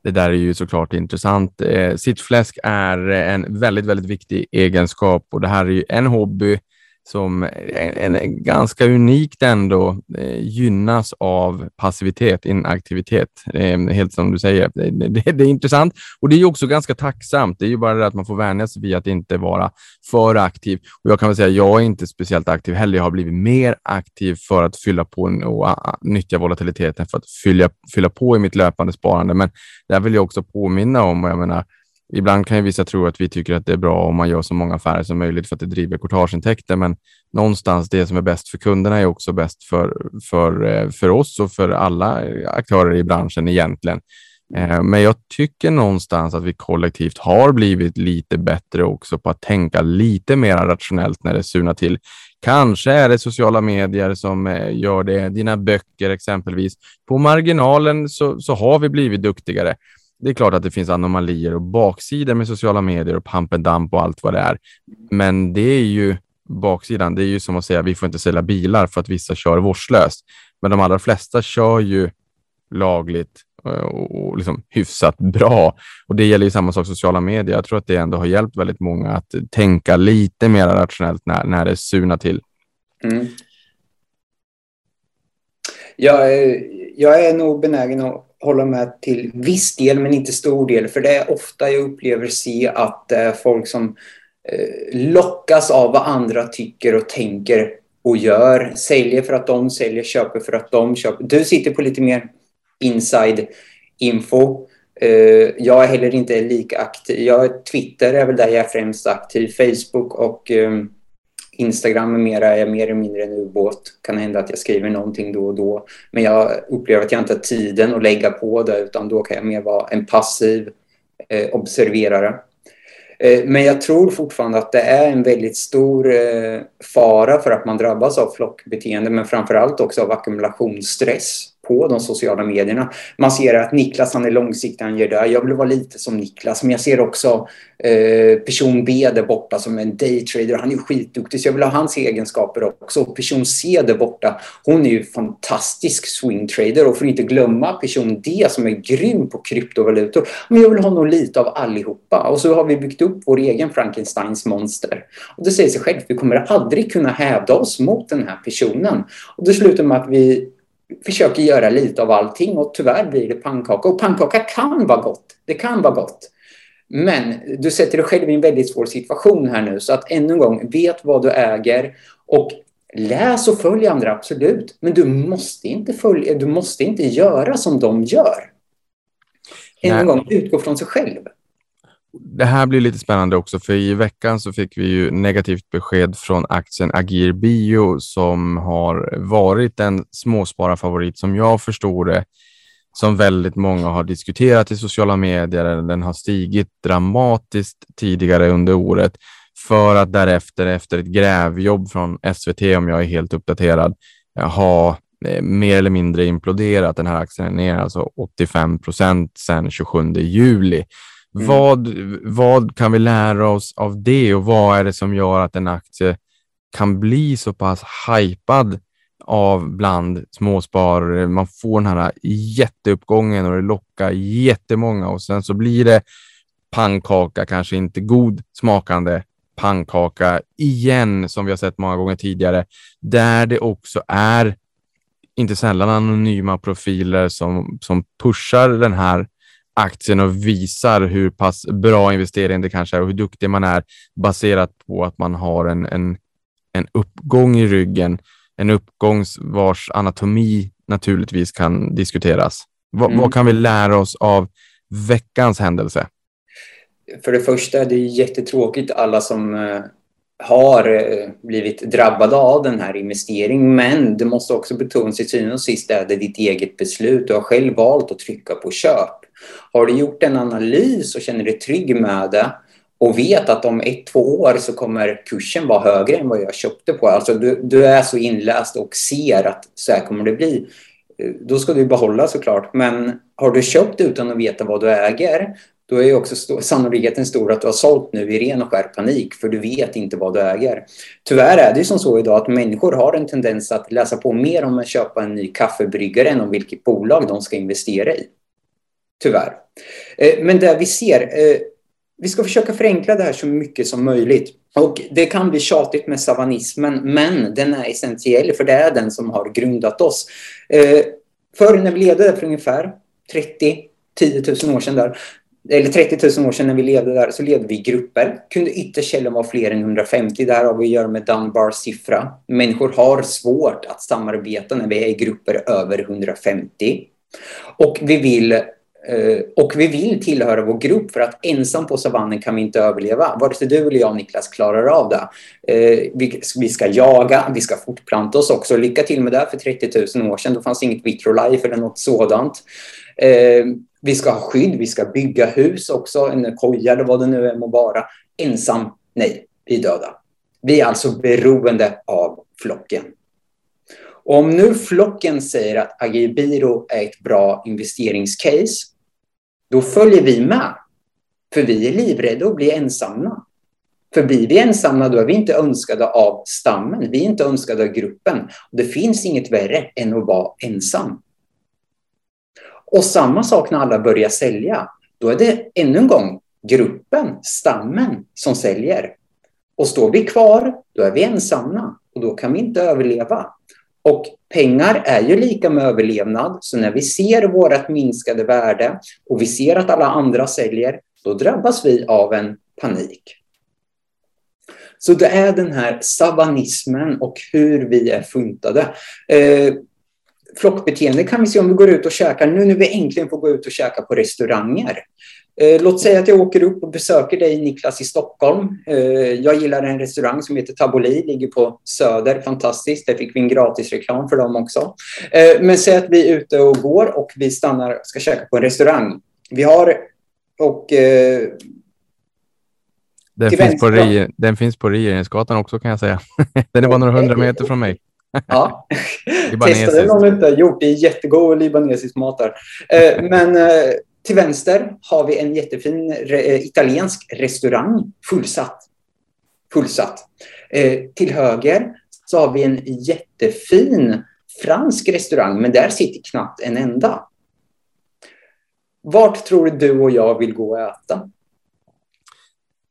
Det där är ju såklart intressant. Eh, sittfläsk är en väldigt, väldigt viktig egenskap och det här är ju en hobby som en, en ganska unikt ändå eh, gynnas av passivitet, inaktivitet. Eh, helt som du säger. Det, det, det, är intressant och det är också ganska tacksamt. Det är ju bara det att man får vänja sig vid att inte vara för aktiv. Och jag kan väl säga, jag är inte speciellt aktiv heller. Jag har blivit mer aktiv för att fylla på och uh, nyttja volatiliteten för att fylla, fylla på i mitt löpande sparande. Men där vill jag också påminna om, och jag menar, Ibland kan ju vissa tro att vi tycker att det är bra om man gör så många affärer som möjligt för att det driver courtageintäkter, men någonstans det som är bäst för kunderna är också bäst för, för, eh, för oss och för alla aktörer i branschen egentligen. Eh, men jag tycker någonstans att vi kollektivt har blivit lite bättre också på att tänka lite mer rationellt när det surnar till. Kanske är det sociala medier som eh, gör det, dina böcker exempelvis. På marginalen så, så har vi blivit duktigare det är klart att det finns anomalier och baksidor med sociala medier och pump and dump och allt vad det är. Men det är ju baksidan. Det är ju som att säga vi får inte sälja bilar för att vissa kör vårdslöst. Men de allra flesta kör ju lagligt eh, och liksom hyfsat bra. Och det gäller ju samma sak sociala medier. Jag tror att det ändå har hjälpt väldigt många att tänka lite mer rationellt när, när det surnar till. Mm. Jag, är, jag är nog benägen att hålla med till viss del, men inte stor del. För det är ofta jag upplever se att det är folk som eh, lockas av vad andra tycker och tänker och gör. Säljer för att de säljer, köper för att de köper. Du sitter på lite mer inside info. Eh, jag är heller inte lika aktiv. Jag, Twitter är väl där jag är främst aktiv. Facebook och um, Instagram med mera är jag mer eller mindre en ubåt. Kan hända att jag skriver någonting då och då. Men jag upplever att jag inte har tiden att lägga på det utan då kan jag mer vara en passiv eh, observerare. Eh, men jag tror fortfarande att det är en väldigt stor eh, fara för att man drabbas av flockbeteende men framförallt också av ackumulationsstress på de sociala medierna. Man ser att Niklas han är långsiktig, han gör det. Jag vill vara lite som Niklas, men jag ser också eh, person B där borta som en daytrader. Han är skitduktig, så jag vill ha hans egenskaper också. Person C där borta, hon är ju fantastisk swingtrader och får inte glömma person D som är grym på kryptovalutor. Men jag vill ha nog lite av allihopa. Och så har vi byggt upp vår egen Frankensteins monster. Och det säger sig självt, vi kommer aldrig kunna hävda oss mot den här personen. Och det slutar med att vi försöker göra lite av allting och tyvärr blir det pannkaka. Och pannkaka kan vara gott. Det kan vara gott. Men du sätter dig själv i en väldigt svår situation här nu. Så att ännu en gång, vet vad du äger och läs och följ andra, absolut. Men du måste inte, följa, du måste inte göra som de gör. Ännu en gång, utgå från sig själv det här blir lite spännande också, för i veckan så fick vi ju negativt besked från aktien Agir Bio som har varit en småspararfavorit som jag förstår det, som väldigt många har diskuterat i sociala medier. Den har stigit dramatiskt tidigare under året för att därefter efter ett grävjobb från SVT, om jag är helt uppdaterad, ha eh, mer eller mindre imploderat. Den här aktien är alltså 85 procent sedan 27 juli. Mm. Vad, vad kan vi lära oss av det och vad är det som gör att en aktie kan bli så pass hypad av bland småsparare? Man får den här jätteuppgången och det lockar jättemånga och sen så blir det pannkaka, kanske inte god smakande pannkaka igen, som vi har sett många gånger tidigare, där det också är inte sällan anonyma profiler som, som pushar den här aktien och visar hur pass bra investering det kanske är och hur duktig man är baserat på att man har en, en, en uppgång i ryggen. En uppgång vars anatomi naturligtvis kan diskuteras. Va, mm. Vad kan vi lära oss av veckans händelse? För det första, det är jättetråkigt alla som eh, har eh, blivit drabbade av den här investeringen. Men det måste också betonas till syvende och sist är det ditt eget beslut. Du har själv valt att trycka på köp. Har du gjort en analys och känner dig trygg med det och vet att om ett, två år så kommer kursen vara högre än vad jag köpte på. Alltså du, du är så inläst och ser att så här kommer det bli. Eh, då ska du behålla såklart. Men har du köpt utan att veta vad du äger då är ju också st sannolikheten stor att du har sålt nu i ren och skär panik för du vet inte vad du äger. Tyvärr är det ju som så idag att människor har en tendens att läsa på mer om att köpa en ny kaffebryggare än om vilket bolag de ska investera i. Tyvärr. Eh, men det vi ser, eh, vi ska försöka förenkla det här så mycket som möjligt. Och det kan bli tjatigt med savanismen, men den är essentiell för det är den som har grundat oss. Eh, förr när vi levde för ungefär 30 10 000 år sedan där, eller 30 000 år sedan när vi levde där, så levde vi i grupper. Kunde ytterkällan vara fler än 150. Det har vi att göra med Dunbars siffra. Människor har svårt att samarbeta när vi är i grupper över 150. Och vi vill Eh, och vi vill tillhöra vår grupp för att ensam på savannen kan vi inte överleva. Vare sig du eller jag, Niklas, klarar av det. Eh, vi ska jaga, vi ska fortplanta oss också. Lycka till med det för 30 000 år sedan. Då fanns inget Vitrolife eller något sådant. Eh, vi ska ha skydd, vi ska bygga hus också, en koja eller vad det nu är må vara. Ensam, nej, vi är döda. Vi är alltså beroende av flocken. Om nu flocken säger att Agibiro är ett bra investeringscase, då följer vi med. För vi är livrädda att bli ensamma. För blir vi ensamma då är vi inte önskade av stammen, vi är inte önskade av gruppen. Det finns inget värre än att vara ensam. Och samma sak när alla börjar sälja. Då är det ännu en gång gruppen, stammen, som säljer. Och står vi kvar, då är vi ensamma och då kan vi inte överleva. Och pengar är ju lika med överlevnad, så när vi ser vårt minskade värde och vi ser att alla andra säljer, då drabbas vi av en panik. Så det är den här savanismen och hur vi är funtade. Eh, flockbeteende kan vi se om vi går ut och käkar nu när vi äntligen får gå ut och käka på restauranger. Eh, låt säga att jag åker upp och besöker dig Niklas i Stockholm. Eh, jag gillar en restaurang som heter Taboli, ligger på Söder, fantastiskt. Där fick vi en gratisreklam för dem också. Eh, men säg att vi är ute och går och vi stannar och ska käka på en restaurang. Vi har och Den finns, på den finns på Regeringsgatan också kan jag säga. Den är bara några hundra meter från mig. Ja, Libanesiskt. testa det om du inte gjort. Det är jättegod libanesisk mat där. Men till vänster har vi en jättefin re- eh, italiensk restaurang, fullsatt. Fullsatt. Eh, Till höger så har vi en jättefin fransk restaurang, men där sitter knappt en enda. Vart tror du och jag vill gå och äta?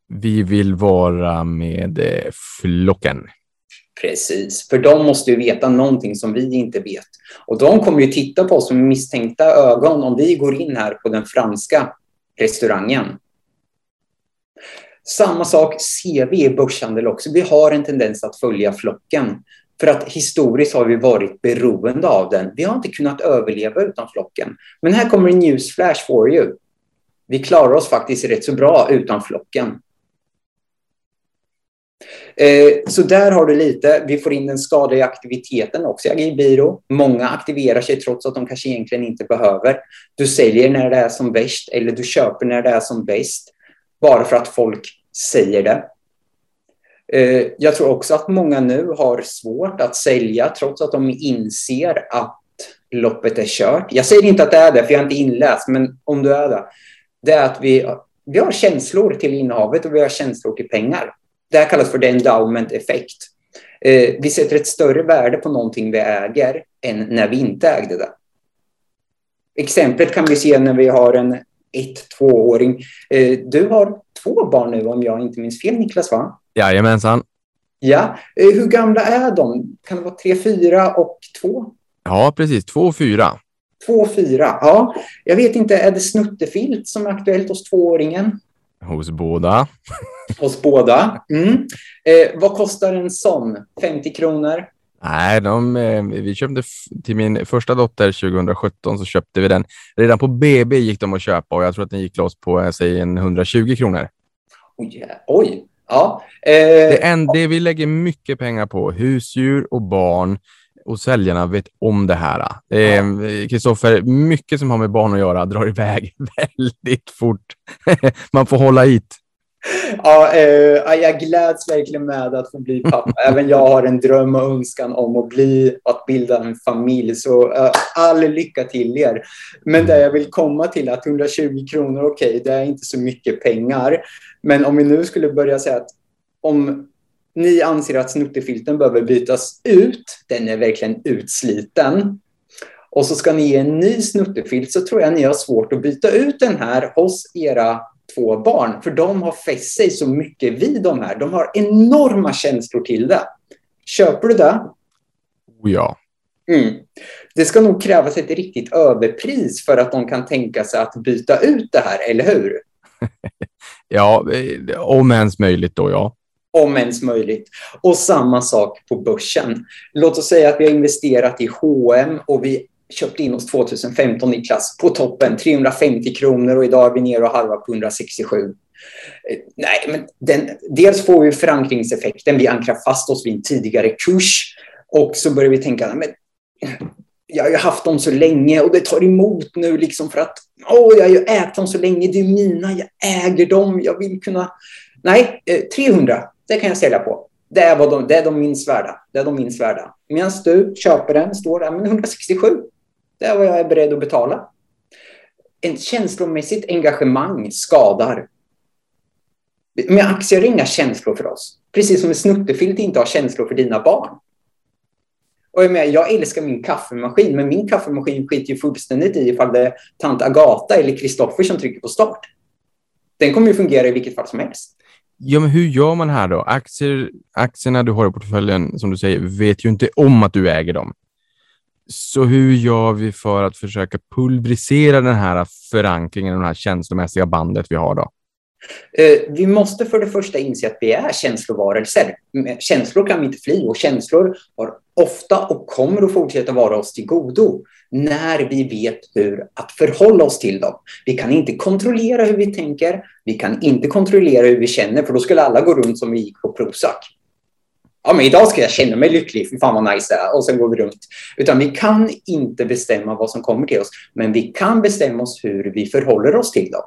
Vi vill vara med eh, flocken. Precis, för de måste ju veta någonting som vi inte vet. Och de kommer ju titta på oss med misstänkta ögon om vi går in här på den franska restaurangen. Samma sak ser vi i börshandel också. Vi har en tendens att följa flocken. För att historiskt har vi varit beroende av den. Vi har inte kunnat överleva utan flocken. Men här kommer en newsflash for you. Vi klarar oss faktiskt rätt så bra utan flocken. Eh, så där har du lite. Vi får in den skadliga aktiviteten också i Agilbyrå. Många aktiverar sig trots att de kanske egentligen inte behöver. Du säljer när det är som bäst eller du köper när det är som bäst. Bara för att folk säger det. Eh, jag tror också att många nu har svårt att sälja trots att de inser att loppet är kört. Jag säger inte att det är det, för jag är inte inläst, men om du är det. Det är att vi, vi har känslor till innehavet och vi har känslor till pengar. Det här kallas för the endowment effekt. Eh, vi sätter ett större värde på någonting vi äger än när vi inte ägde det. Exemplet kan vi se när vi har en ett-tvååring. Eh, du har två barn nu om jag inte minns fel Niklas va? Jajamensan. Ja. Eh, hur gamla är de? Kan det vara tre, fyra och två? Ja, precis. Två och fyra. Två, fyra. Ja, jag vet inte, är det snuttefilt som är aktuellt hos tvååringen? Hos båda. Hos båda. Mm. Eh, vad kostar en sån? 50 kronor? Nej, de, eh, vi köpte till min första dotter 2017 så köpte vi den. Redan på BB gick de att köpa och jag tror att den gick loss på eh, säg en 120 kronor. Oj, ja. oj. Ja. Eh, Det, är en, det vi lägger mycket pengar på, husdjur och barn och säljarna vet om det här. Eh, Kristoffer, mycket som har med barn att göra drar iväg väldigt fort. Man får hålla hit. Ja, eh, ja, jag gläds verkligen med att få bli pappa. Även jag har en dröm och önskan om att bli, att bilda en familj. Så eh, all lycka till er. Men det jag vill komma till att 120 kronor, okej, det är inte så mycket pengar. Men om vi nu skulle börja säga att om ni anser att snuttefilten behöver bytas ut, den är verkligen utsliten. Och så ska ni ge en ny snuttefilt så tror jag ni har svårt att byta ut den här hos era två barn. För de har fäst sig så mycket vid de här. De har enorma känslor till det. Köper du det? Oh, ja. Mm. Det ska nog krävas ett riktigt överpris för att de kan tänka sig att byta ut det här, eller hur? Ja, eh, om ens möjligt då, ja. Om ens möjligt. Och samma sak på börsen. Låt oss säga att vi har investerat i H&M och vi köpte in oss 2015 i klass på toppen, 350 kronor och idag är vi nere och halva på 167. Eh, nej, men den, dels får vi förankringseffekten, vi ankrar fast oss vid en tidigare kurs och så börjar vi tänka, men jag har ju haft dem så länge och det tar emot nu liksom för att åh, jag har ju ägt dem så länge, det är mina, jag äger dem, jag vill kunna... Nej, eh, 300, det kan jag sälja på. Det är, vad de, det är de minst värda. Det är de minst värda. Medan du köper den, står där, men 167. Det är vad jag är beredd att betala. En känslomässigt engagemang skadar. Men aktier är inga känslor för oss. Precis som en snuttefilt inte har känslor för dina barn. Och jag, menar, jag älskar min kaffemaskin, men min kaffemaskin skiter ju fullständigt i ifall det är tant Agata eller Kristoffer som trycker på start. Den kommer ju fungera i vilket fall som helst. Ja, men hur gör man här då? Aktier, aktierna du har i portföljen, som du säger, vet ju inte om att du äger dem. Så hur gör vi för att försöka pulverisera den här förankringen, det här känslomässiga bandet vi har då? Eh, vi måste för det första inse att vi är känslovarelser. Mm, eh, känslor kan vi inte fly och känslor har ofta och kommer att fortsätta vara oss till godo när vi vet hur att förhålla oss till dem. Vi kan inte kontrollera hur vi tänker, vi kan inte kontrollera hur vi känner, för då skulle alla gå runt som vi gick på Prozac. Ja, men idag ska jag känna mig lycklig, Fy fan vad nice det är, och sen går vi runt. Utan vi kan inte bestämma vad som kommer till oss, men vi kan bestämma oss hur vi förhåller oss till dem.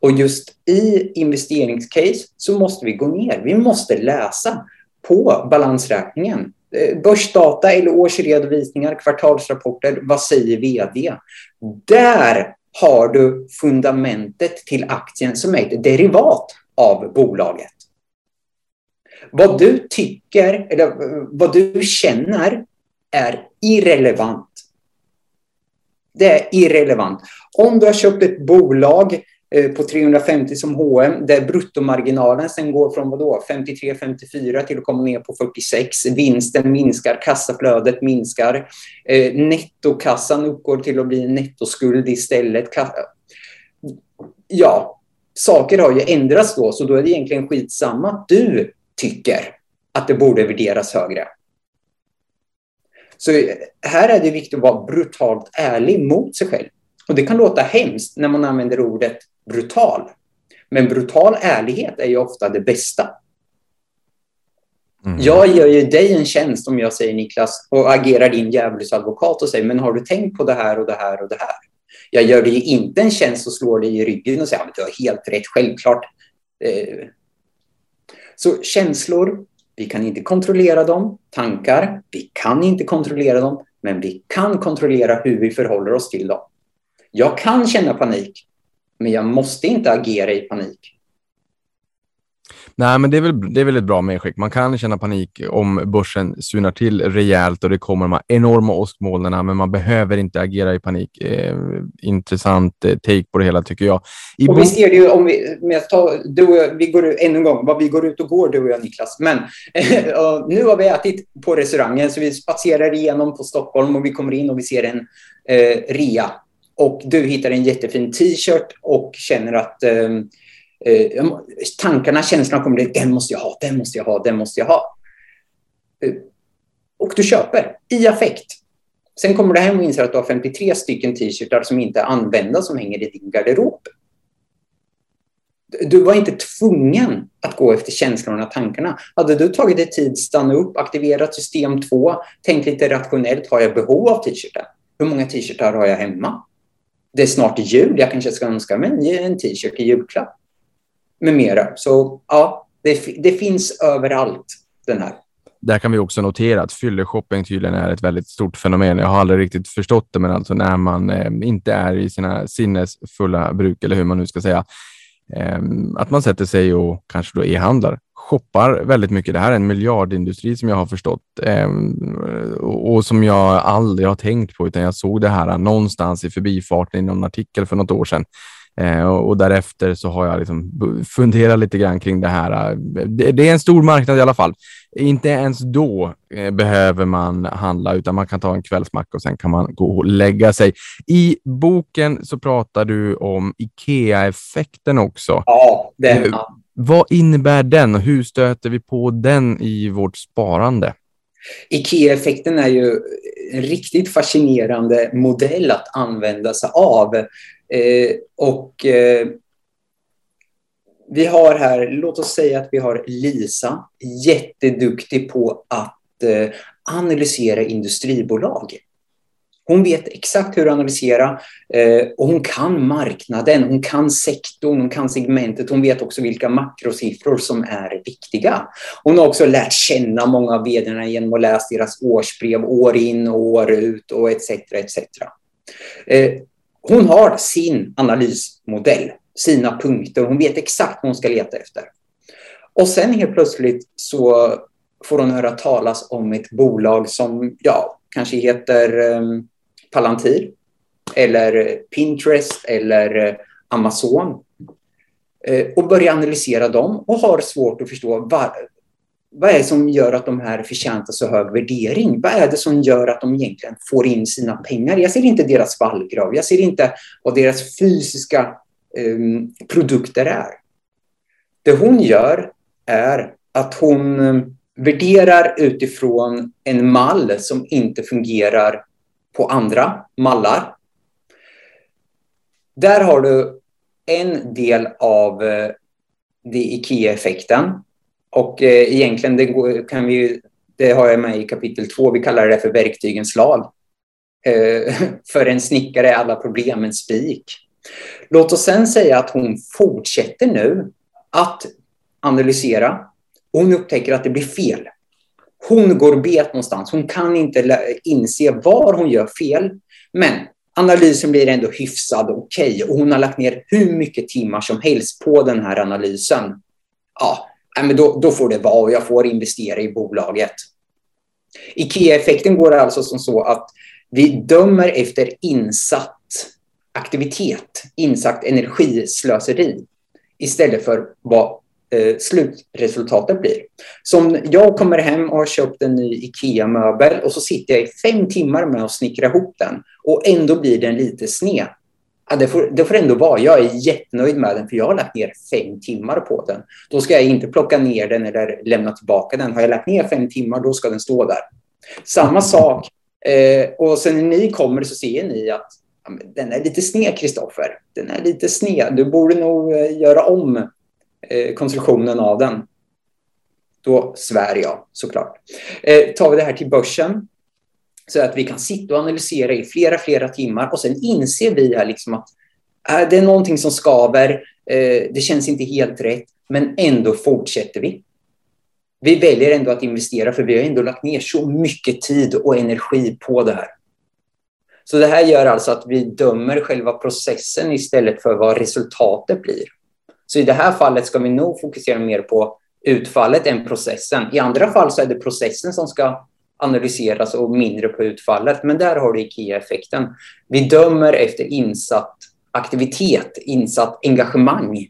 Och just i investeringscase så måste vi gå ner. Vi måste läsa på balansräkningen. Eh, börsdata eller årsredovisningar, kvartalsrapporter, vad säger vd? Där har du fundamentet till aktien som är ett derivat av bolaget. Vad du tycker eller eh, vad du känner är irrelevant. Det är irrelevant. Om du har köpt ett bolag Eh, på 350 som H&M där bruttomarginalen sen går från vadå, 53-54 till att komma ner på 46. Vinsten minskar, kassaflödet minskar. Eh, nettokassan uppgår till att bli en nettoskuld istället. Ja, saker har ju ändrats då, så då är det egentligen skitsamma att du tycker att det borde värderas högre. Så eh, här är det viktigt att vara brutalt ärlig mot sig själv. Och det kan låta hemskt när man använder ordet brutal. Men brutal ärlighet är ju ofta det bästa. Mm. Jag gör ju dig en tjänst om jag säger Niklas och agerar din djävulsadvokat och säger men har du tänkt på det här och det här och det här? Jag gör dig inte en tjänst och slår dig i ryggen och säger att du har helt rätt, självklart. Eh. Så känslor, vi kan inte kontrollera dem. Tankar, vi kan inte kontrollera dem. Men vi kan kontrollera hur vi förhåller oss till dem. Jag kan känna panik, men jag måste inte agera i panik. Nej, men det är, väl, det är väl ett bra medskick. Man kan känna panik om börsen sunar till rejält och det kommer de här enorma åskmolnen, men man behöver inte agera i panik. Eh, intressant eh, take på det hela tycker jag. I och vi ser det ju om vi, med att ta, du och jag, vi går ännu en gång, vad vi går ut och går du och jag Niklas. Men nu har vi ätit på restaurangen så vi spatserar igenom på Stockholm och vi kommer in och vi ser en eh, rea och du hittar en jättefin t-shirt och känner att ehm, eh, eh, tankarna, känslorna kommer, den måste jag ha, den måste jag ha, den måste jag ha. Eh, och du köper i affekt. Sen kommer du hem och inser att du har 53 stycken t-shirtar som inte är använda som hänger i din garderob. Du var inte tvungen att gå efter känslorna och tankarna. Hade du tagit dig tid, stanna upp, aktiverat system 2, tänkt lite rationellt, har jag behov av t-shirten? Hur många t-shirtar har jag hemma? Det är snart jul, jag kanske ska önska mig en t-shirt i julklapp. Med mera. Så ja, det, det finns överallt den här. Där kan vi också notera att fylleshopping tydligen är ett väldigt stort fenomen. Jag har aldrig riktigt förstått det, men alltså när man eh, inte är i sina sinnesfulla bruk, eller hur man nu ska säga, eh, att man sätter sig och kanske då e-handlar shoppar väldigt mycket. Det här är en miljardindustri som jag har förstått eh, och som jag aldrig har tänkt på, utan jag såg det här någonstans i förbifarten i någon artikel för något år sedan. Eh, och därefter så har jag liksom funderat lite grann kring det här. Det, det är en stor marknad i alla fall. Inte ens då eh, behöver man handla, utan man kan ta en kvällsmacka och sen kan man gå och lägga sig. I boken så pratar du om Ikea-effekten också. Ja, den. Eh, vad innebär den och hur stöter vi på den i vårt sparande? IKEA-effekten är ju en riktigt fascinerande modell att använda sig av. Eh, och eh, vi har här, låt oss säga att vi har Lisa, jätteduktig på att eh, analysera industribolag. Hon vet exakt hur att analysera eh, och hon kan marknaden, hon kan sektorn, hon kan segmentet. Hon vet också vilka makrosiffror som är viktiga. Hon har också lärt känna många av vdarna genom att läsa deras årsbrev år in och år ut och etc. etc. Eh, hon har sin analysmodell, sina punkter. Hon vet exakt vad hon ska leta efter. Och sen helt plötsligt så får hon höra talas om ett bolag som ja, kanske heter um, Palantir eller eh, Pinterest eller eh, Amazon eh, och börjar analysera dem och har svårt att förstå vad, vad är det som gör att de här förtjänar så hög värdering? Vad är det som gör att de egentligen får in sina pengar? Jag ser inte deras vallgrav. Jag ser inte vad deras fysiska um, produkter är. Det hon gör är att hon ehm, värderar utifrån en mall som inte fungerar på andra mallar. Där har du en del av eh, det IKEA-effekten. Och eh, egentligen det kan vi, det har jag med i kapitel två, vi kallar det för verktygens lag. Eh, för en snickare är alla problem en spik. Låt oss sen säga att hon fortsätter nu att analysera. Hon upptäcker att det blir fel. Hon går bet någonstans. Hon kan inte inse var hon gör fel. Men analysen blir ändå hyfsad och okej. Okay. Och hon har lagt ner hur mycket timmar som helst på den här analysen. Ja, men då, då får det vara och jag får investera i bolaget. IKEA-effekten går alltså som så att vi dömer efter insatt aktivitet, insatt energislöseri istället för vad eh, slutresultatet blir. Som jag kommer hem och har köpt en ny IKEA-möbel och så sitter jag i fem timmar med att snickra ihop den och ändå blir den lite sned. Ja, det, får, det får ändå vara. Jag är jättenöjd med den för jag har lagt ner fem timmar på den. Då ska jag inte plocka ner den eller lämna tillbaka den. Har jag lagt ner fem timmar, då ska den stå där. Samma sak. Eh, och sen när ni kommer så ser ni att den är lite sned, Kristoffer. Den är lite sned. Du borde nog eh, göra om eh, konstruktionen av den. Då svär jag såklart. Eh, tar vi det här till börsen så att vi kan sitta och analysera i flera, flera timmar och sen inser vi här liksom att äh, det är någonting som skaver. Eh, det känns inte helt rätt, men ändå fortsätter vi. Vi väljer ändå att investera för vi har ändå lagt ner så mycket tid och energi på det här. Så det här gör alltså att vi dömer själva processen istället för vad resultatet blir. Så i det här fallet ska vi nog fokusera mer på utfallet än processen. I andra fall så är det processen som ska analyseras och mindre på utfallet. Men där har du IKEA-effekten. Vi dömer efter insatt aktivitet, insatt engagemang.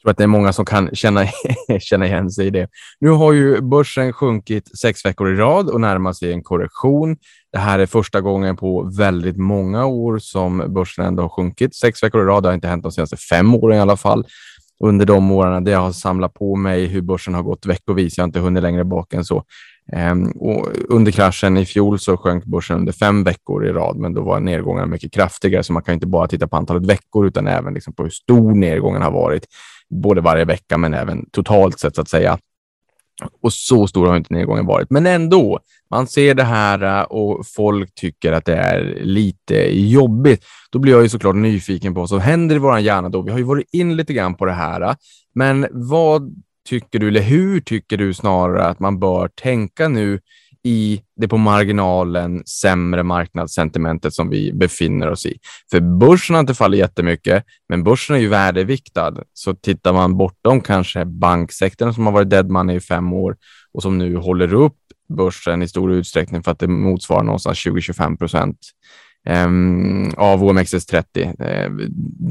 Jag tror att det är många som kan känna, känna igen sig i det. Nu har ju börsen sjunkit sex veckor i rad och närmar sig en korrektion. Det här är första gången på väldigt många år som börsen ändå har sjunkit sex veckor i rad. Det har inte hänt de senaste fem åren i alla fall. Under de åren där jag har samlat på mig hur börsen har gått veckovis. Jag har inte hunnit längre bak än så. Ehm, och under kraschen i fjol så sjönk börsen under fem veckor i rad, men då var nedgången mycket kraftigare, så man kan inte bara titta på antalet veckor utan även liksom på hur stor nedgången har varit, både varje vecka men även totalt sett så att säga. Och så stor har inte nedgången varit, men ändå. Man ser det här eh, och folk tycker att det är lite jobbigt. Då blir jag ju såklart nyfiken på vad som händer i vår hjärna då. Vi har ju varit in lite grann på det här, men vad tycker du, eller hur tycker du snarare att man bör tänka nu i det på marginalen sämre marknadssentimentet som vi befinner oss i. För börsen har inte fallit jättemycket, men börsen är ju värdeviktad. Så tittar man bortom kanske banksektorn som har varit dead money i fem år och som nu håller upp börsen i stor utsträckning för att det motsvarar någonstans 20-25 procent ehm, av OMXS30. Eh,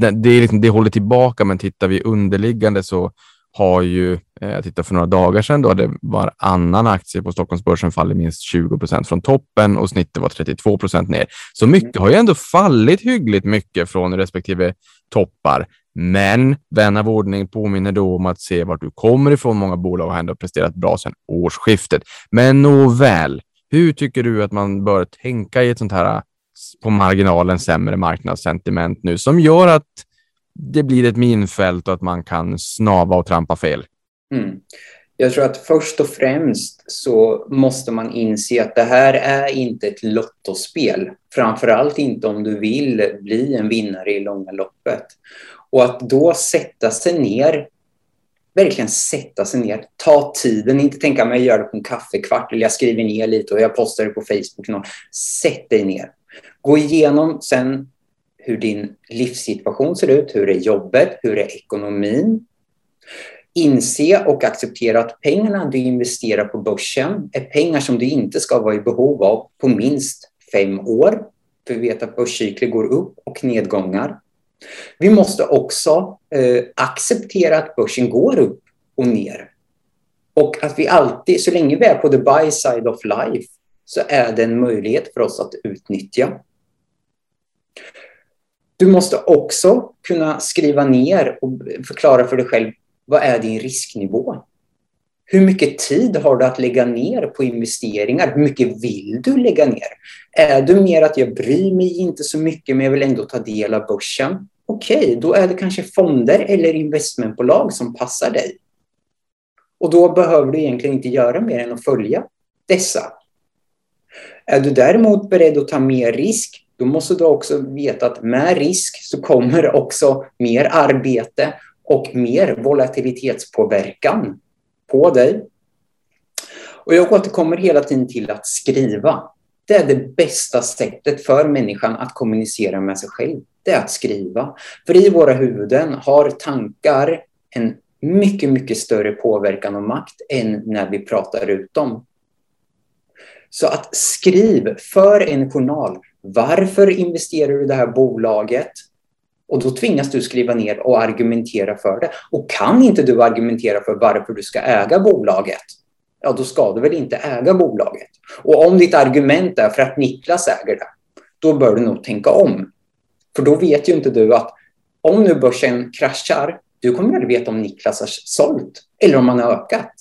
det, det, liksom, det håller tillbaka, men tittar vi underliggande så har ju, jag tittade för några dagar sedan, då det var annan aktie på Stockholmsbörsen fallit minst 20 procent från toppen och snittet var 32 procent ner. Så mycket har ju ändå fallit hyggligt mycket från respektive toppar. Men vän av ordning påminner då om att se vart du kommer ifrån. Många bolag har ändå presterat bra sedan årsskiftet. Men nåväl, hur tycker du att man bör tänka i ett sånt här på marginalen sämre marknadssentiment nu som gör att det blir ett minfält och att man kan snava och trampa fel? Mm. Jag tror att först och främst så måste man inse att det här är inte ett lottospel. Framförallt inte om du vill bli en vinnare i långa loppet. Och att då sätta sig ner, verkligen sätta sig ner, ta tiden, inte tänka mig göra det på en kaffekvart eller jag skriver ner lite och jag postar det på Facebook. Sätt dig ner. Gå igenom sen hur din livssituation ser ut, hur är jobbet, hur är ekonomin. Inse och acceptera att pengarna du investerar på börsen är pengar som du inte ska vara i behov av på minst fem år. För vi vet att börscykler går upp och nedgångar. Vi måste också eh, acceptera att börsen går upp och ner. Och att vi alltid, så länge vi är på the buy side of life, så är det en möjlighet för oss att utnyttja. Du måste också kunna skriva ner och förklara för dig själv vad är din risknivå? Hur mycket tid har du att lägga ner på investeringar? Hur mycket vill du lägga ner? Är du mer att jag bryr mig inte så mycket men jag vill ändå ta del av börsen? Okej, okay, då är det kanske fonder eller investmentbolag som passar dig. Och då behöver du egentligen inte göra mer än att följa dessa. Är du däremot beredd att ta mer risk, då måste du också veta att med risk så kommer också mer arbete och mer volatilitetspåverkan på dig. Och jag återkommer hela tiden till att skriva. Det är det bästa sättet för människan att kommunicera med sig själv. Det är att skriva. För i våra huvuden har tankar en mycket, mycket större påverkan och makt än när vi pratar ut dem. Så att skriv för en journal. Varför investerar du i det här bolaget? Och då tvingas du skriva ner och argumentera för det. Och kan inte du argumentera för varför du ska äga bolaget, ja då ska du väl inte äga bolaget. Och om ditt argument är för att Niklas äger det, då bör du nog tänka om. För då vet ju inte du att om nu börsen kraschar, du kommer aldrig veta om Niklas har sålt eller om han har ökat.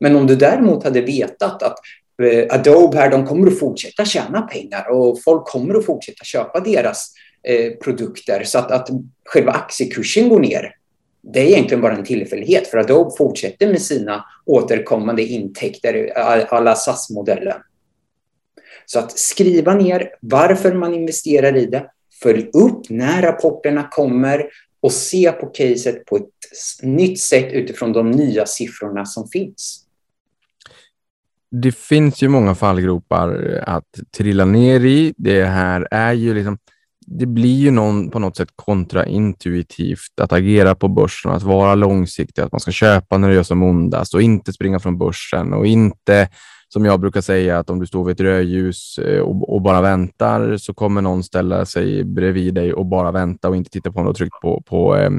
Men om du däremot hade vetat att eh, Adobe här, de kommer att fortsätta tjäna pengar och folk kommer att fortsätta köpa deras Eh, produkter så att, att själva aktiekursen går ner. Det är egentligen bara en tillfällighet för Adobe fortsätter med sina återkommande intäkter, alla SAS-modellen. Så att skriva ner varför man investerar i det, följ upp när rapporterna kommer och se på caset på ett nytt sätt utifrån de nya siffrorna som finns. Det finns ju många fallgropar att trilla ner i. Det här är ju liksom, det blir ju någon, på något sätt kontraintuitivt att agera på börsen att vara långsiktig, att man ska köpa när det gör som ondast och inte springa från börsen och inte som jag brukar säga, att om du står vid ett rödljus eh, och, och, bara väntar så kommer någon ställa sig bredvid dig och bara vänta och inte titta på om du har tryckt på, på, eh,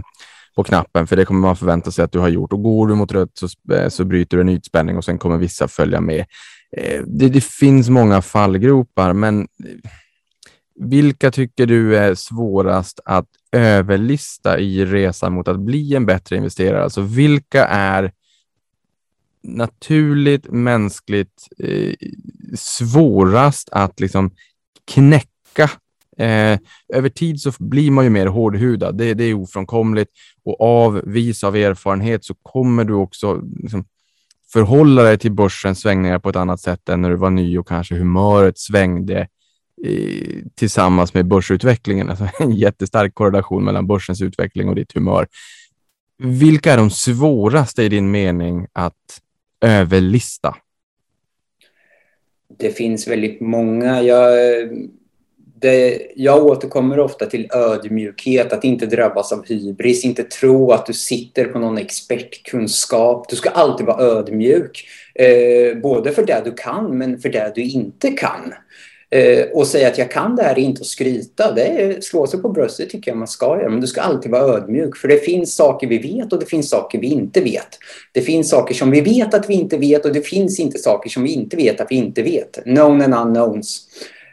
på knappen, för det kommer man förvänta sig att du har gjort. Och går du mot rött så, eh, så bryter du en ytspänning och sen kommer vissa följa med. Det, det finns många fallgropar, men vilka tycker du är svårast att överlista i resan mot att bli en bättre investerare? Alltså vilka är naturligt, mänskligt eh, svårast att liksom knäcka. Eh, över tid så blir man ju mer hårdhudad. Det, det är ofrånkomligt och av vis av erfarenhet så kommer du också liksom, förhålla dig till börsens svängningar på ett annat sätt än när du var ny och kanske humöret svängde i, tillsammans med börsutvecklingen. Alltså en jättestark korrelation mellan börsens utveckling och ditt humör. Vilka är de svåraste i din mening att överlista? Det finns väldigt många. Jag, det, jag återkommer ofta till ödmjukhet, att inte drabbas av hybris, inte tro att du sitter på någon expertkunskap. Du ska alltid vara ödmjuk, eh, både för det du kan men för det du inte kan. Eh, och säga att jag kan det här är inte att skryta. Det är, slå sig på bröstet tycker jag man ska göra. Men du ska alltid vara ödmjuk. För det finns saker vi vet och det finns saker vi inte vet. Det finns saker som vi vet att vi inte vet och det finns inte saker som vi inte vet att vi inte vet. Known and unknowns.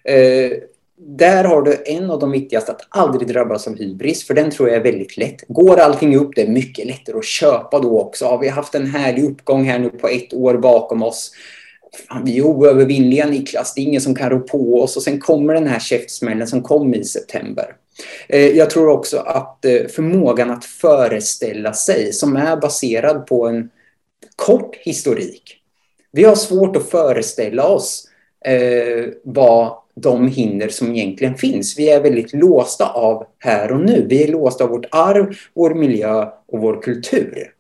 Eh, där har du en av de viktigaste, att aldrig drabbas av hybris, för den tror jag är väldigt lätt. Går allting upp, det är mycket lättare att köpa då också. Har vi haft en härlig uppgång här nu på ett år bakom oss fan, vi är oövervinnliga Niklas, det är ingen som kan rå på oss och sen kommer den här käftsmällen som kom i september. Eh, jag tror också att eh, förmågan att föreställa sig, som är baserad på en kort historik. Vi har svårt att föreställa oss eh, vad de hinder som egentligen finns. Vi är väldigt låsta av här och nu. Vi är låsta av vårt arv, vår miljö och vår kultur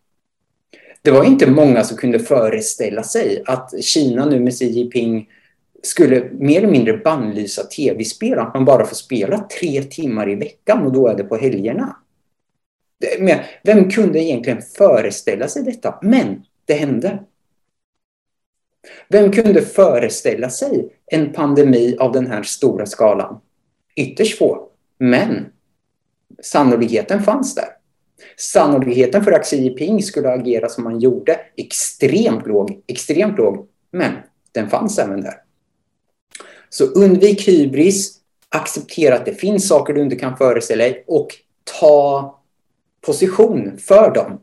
det var inte många som kunde föreställa sig att Kina nu med Xi Jinping skulle mer eller mindre bannlysa tv-spel, att man bara får spela tre timmar i veckan och då är det på helgerna. Men vem kunde egentligen föreställa sig detta? Men det hände. Vem kunde föreställa sig en pandemi av den här stora skalan? Ytterst få. Men sannolikheten fanns där. Sannolikheten för att Xi Jinping skulle agera som han gjorde, extremt låg, extremt låg, men den fanns även där. Så undvik hybris, acceptera att det finns saker du inte kan föreställa dig och ta position för dem.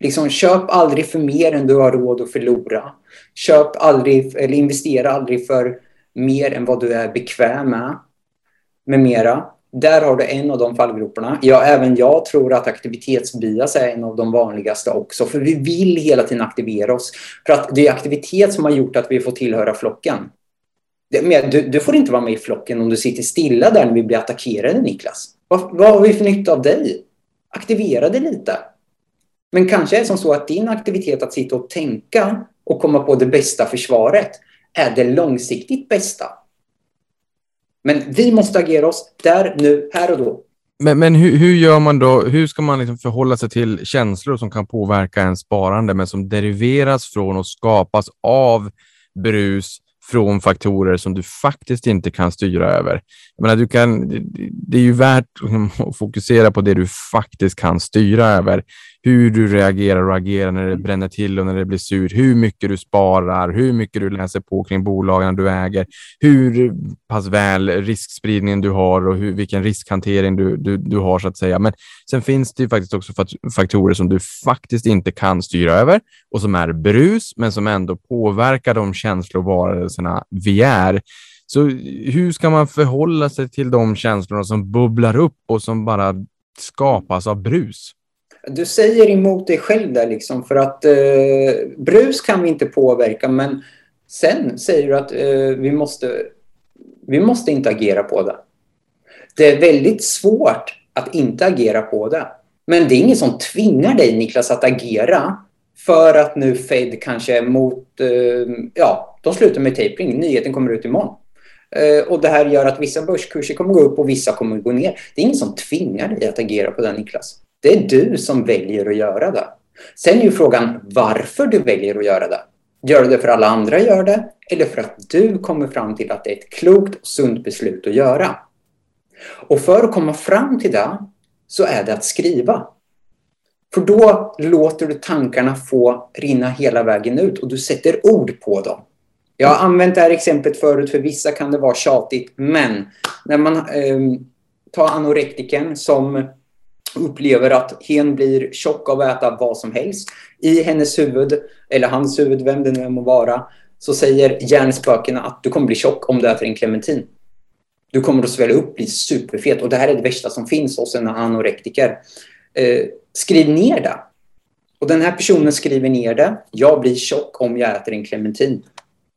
Liksom, köp aldrig för mer än du har råd att förlora. Köp aldrig, eller investera aldrig för mer än vad du är bekväm med. Med mera. Där har du en av de fallgroparna. Ja, även jag tror att aktivitetsbias är en av de vanligaste också. För vi vill hela tiden aktivera oss. För att det är aktivitet som har gjort att vi får tillhöra flocken. Du, du får inte vara med i flocken om du sitter stilla där när vi blir attackerade, Niklas. Vad, vad har vi för nytta av dig? Aktivera dig lite. Men kanske är det som så att din aktivitet att sitta och tänka och komma på det bästa försvaret är det långsiktigt bästa. Men vi måste agera oss där, nu, här och då. Men, men hur, hur gör man då? Hur ska man liksom förhålla sig till känslor som kan påverka ens sparande, men som deriveras från och skapas av brus från faktorer som du faktiskt inte kan styra över. Jag menar, du kan, det är ju värt liksom att fokusera på det du faktiskt kan styra över hur du reagerar och agerar när det mm. bränner till och när det blir surt, hur mycket du sparar, hur mycket du läser på kring bolagen du äger, hur pass väl riskspridningen du har och hur, vilken riskhantering du, du, du har så att säga. Men sen finns det ju faktiskt också faktorer som du faktiskt inte kan styra över och som är brus, men som ändå påverkar de känslovarelserna vi är. Så hur ska man förhålla sig till de känslorna som bubblar upp och som bara skapas av brus? Du säger emot dig själv där liksom för att eh, brus kan vi inte påverka men sen säger du att eh, vi, måste, vi måste inte agera på det. Det är väldigt svårt att inte agera på det. Men det är ingen som tvingar dig Niklas att agera för att nu Fed kanske är mot, eh, ja, de slutar med tapering. Nyheten kommer ut imorgon. Eh, och det här gör att vissa börskurser kommer gå upp och vissa kommer gå ner. Det är ingen som tvingar dig att agera på det Niklas. Det är du som väljer att göra det. Sen är ju frågan varför du väljer att göra det. Gör du det för alla andra gör det eller för att du kommer fram till att det är ett klokt och sunt beslut att göra? Och för att komma fram till det så är det att skriva. För då låter du tankarna få rinna hela vägen ut och du sätter ord på dem. Jag har använt det här exemplet förut, för vissa kan det vara tjatigt, men när man eh, tar anorektiken som upplever att hen blir tjock av att äta vad som helst. I hennes huvud, eller hans huvud, vem det nu må vara, så säger hjärnspökena att du kommer bli tjock om du äter en clementin. Du kommer att svälla upp, bli superfet och det här är det värsta som finns hos en anorektiker. Eh, skriv ner det. Och den här personen skriver ner det. Jag blir tjock om jag äter en clementin.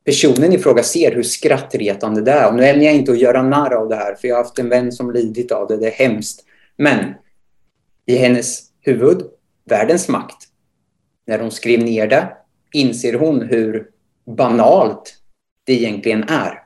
Personen i fråga ser hur skrattretande det är. Och nu ämnar jag inte att göra narr av det här, för jag har haft en vän som lidit av det. Det är hemskt. Men i hennes huvud världens makt. När hon skrev ner det inser hon hur banalt det egentligen är.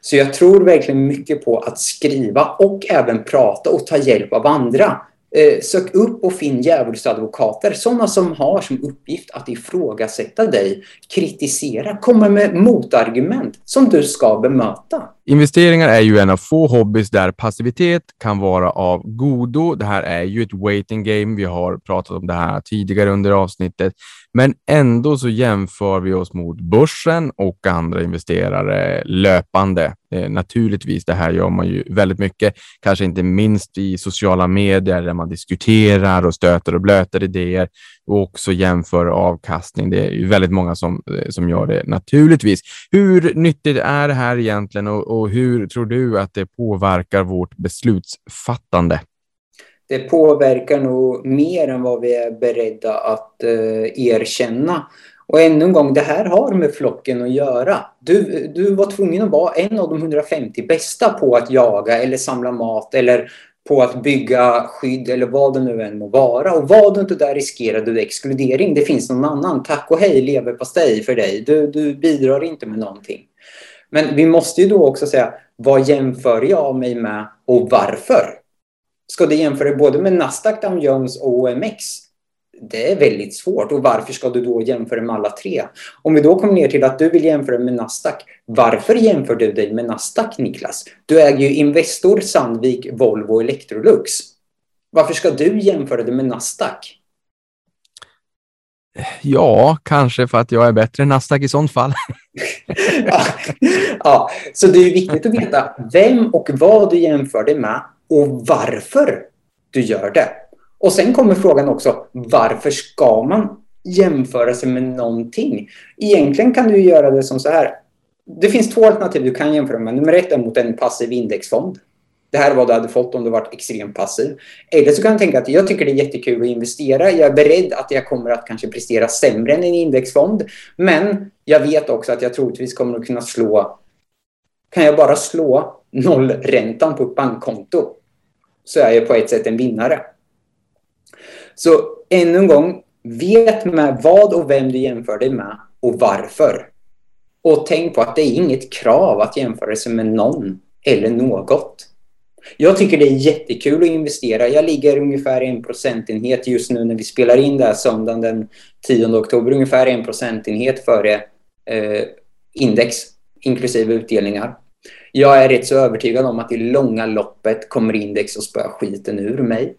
Så jag tror verkligen mycket på att skriva och även prata och ta hjälp av andra. Eh, sök upp och finn djävulsadvokater, sådana som har som uppgift att ifrågasätta dig, kritisera, komma med motargument som du ska bemöta. Investeringar är ju en av få hobbys där passivitet kan vara av godo. Det här är ju ett waiting game. Vi har pratat om det här tidigare under avsnittet, men ändå så jämför vi oss mot börsen och andra investerare löpande. Eh, naturligtvis, det här gör man ju väldigt mycket, kanske inte minst i sociala medier där man diskuterar och stöter och blöter idéer och också jämför avkastning. Det är ju väldigt många som, eh, som gör det naturligtvis. Hur nyttigt är det här egentligen och, och hur tror du att det påverkar vårt beslutsfattande? Det påverkar nog mer än vad vi är beredda att eh, erkänna. Och ännu en gång, det här har med flocken att göra. Du, du var tvungen att vara en av de 150 bästa på att jaga eller samla mat eller på att bygga skydd eller vad det nu än må vara. Och var du inte där riskerade du exkludering. Det finns någon annan. Tack och hej leverpastej för dig. Du, du bidrar inte med någonting. Men vi måste ju då också säga, vad jämför jag mig med och varför? Ska du jämföra både med Nasdaq, Dow Jones och OMX? Det är väldigt svårt. Och varför ska du då jämföra med alla tre? Om vi då kommer ner till att du vill jämföra med Nasdaq. Varför jämför du dig med Nasdaq, Niklas? Du äger ju Investor, Sandvik, Volvo och Electrolux. Varför ska du jämföra dig med Nasdaq? Ja, kanske för att jag är bättre än Nasdaq i sånt fall. ja, ja, så det är viktigt att veta vem och vad du jämför det med och varför du gör det. Och sen kommer frågan också, varför ska man jämföra sig med någonting? Egentligen kan du göra det som så här. Det finns två alternativ du kan jämföra med. Nummer ett är mot en passiv indexfond. Det här är vad du hade fått om du varit extremt passiv. Eller så kan du tänka att jag tycker det är jättekul att investera. Jag är beredd att jag kommer att kanske prestera sämre än en indexfond. Men jag vet också att jag troligtvis kommer att kunna slå... Kan jag bara slå nollräntan på ett bankkonto så är jag på ett sätt en vinnare. Så ännu en gång, vet med vad och vem du jämför dig med och varför. Och tänk på att det är inget krav att jämföra sig med någon eller något. Jag tycker det är jättekul att investera. Jag ligger ungefär en procentenhet just nu när vi spelar in det här söndagen den 10 oktober. Ungefär en procentenhet före eh, index, inklusive utdelningar. Jag är rätt så övertygad om att i långa loppet kommer index att spöa skiten ur mig.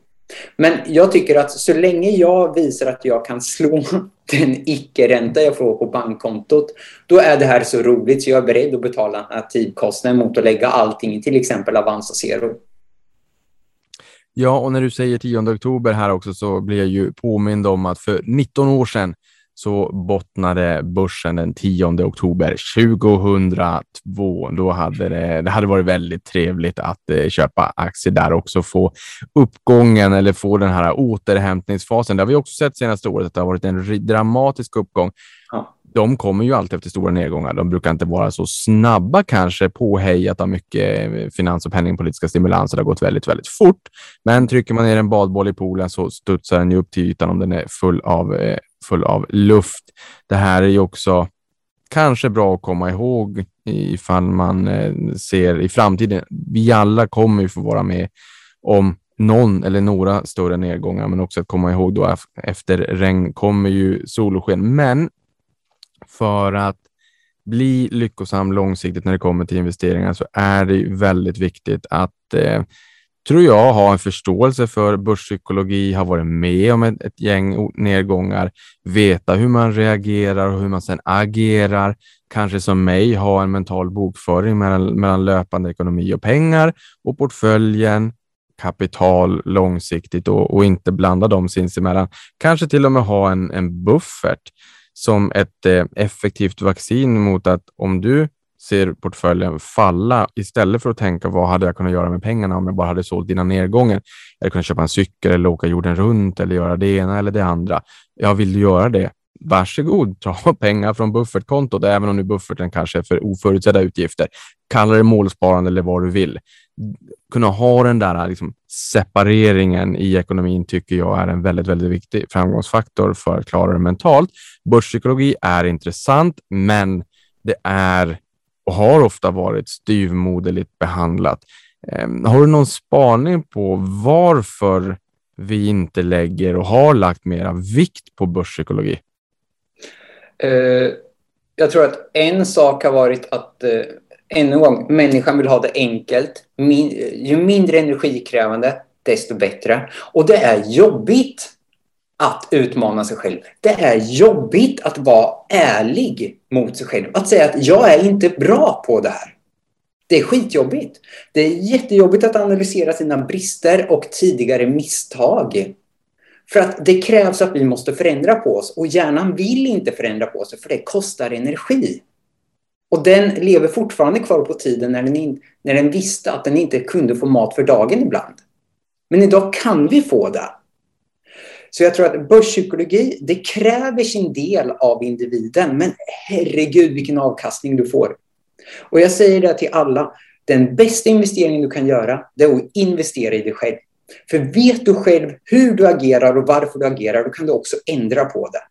Men jag tycker att så länge jag visar att jag kan slå den icke-ränta jag får på bankkontot, då är det här så roligt så jag är beredd att betala tidkostnaden mot att lägga allting i till exempel Avanza Zero. Ja, och när du säger 10 oktober här också så blir jag ju påmind om att för 19 år sedan så bottnade börsen den 10 oktober 2002. Då hade det, det hade varit väldigt trevligt att eh, köpa aktier där också, få uppgången eller få den här återhämtningsfasen. Det har vi också sett senaste året att det har varit en dramatisk uppgång. Ja. De kommer ju alltid efter stora nedgångar. De brukar inte vara så snabba kanske påhejat av mycket eh, finans och penningpolitiska stimulanser. Det har gått väldigt, väldigt fort. Men trycker man ner en badboll i poolen så studsar den ju upp till ytan om den är full av eh, full av luft. Det här är ju också kanske bra att komma ihåg ifall man eh, ser i framtiden. Vi alla kommer ju få vara med om någon eller några större nedgångar, men också att komma ihåg då efter regn kommer ju solsken. Men för att bli lyckosam långsiktigt när det kommer till investeringar så är det väldigt viktigt att eh, tror jag, har en förståelse för börspsykologi, har varit med om ett, ett gäng nedgångar, veta hur man reagerar och hur man sedan agerar. Kanske som mig ha en mental bokföring mellan, mellan löpande ekonomi och pengar och portföljen, kapital långsiktigt och, och inte blanda dem sinsemellan. Kanske till och med ha en, en buffert som ett eh, effektivt vaccin mot att om du ser portföljen falla istället för att tänka vad hade jag kunnat göra med pengarna om jag bara hade sålt dina nedgången. Jag hade kunnat köpa en cykel eller åka jorden runt eller göra det ena eller det andra. Jag vill du göra det? Varsågod, ta pengar från buffertkontot, även om nu bufferten kanske är för oförutsedda utgifter. Kalla det målsparande eller vad du vill. Kunna ha den där liksom, separeringen i ekonomin tycker jag är en väldigt, väldigt viktig framgångsfaktor för att klara det mentalt. Börspsykologi är intressant, men det är och har ofta varit styvmoderligt behandlat. Ehm, har du någon spaning på varför vi inte lägger och har lagt mera vikt på börspsykologi? Uh, jag tror att en sak har varit att, uh, ännu en gång, människan vill ha det enkelt. Min, ju mindre energikrävande, desto bättre. Och det är jobbigt att utmana sig själv. Det är jobbigt att vara ärlig mot sig själv. Att säga att jag är inte bra på det här. Det är skitjobbigt. Det är jättejobbigt att analysera sina brister och tidigare misstag. För att det krävs att vi måste förändra på oss och hjärnan vill inte förändra på sig för det kostar energi. Och den lever fortfarande kvar på tiden när den, in, när den visste att den inte kunde få mat för dagen ibland. Men idag kan vi få det. Så jag tror att börspsykologi, det kräver sin del av individen, men herregud vilken avkastning du får. Och jag säger det till alla, den bästa investeringen du kan göra, det är att investera i dig själv. För vet du själv hur du agerar och varför du agerar, då kan du också ändra på det.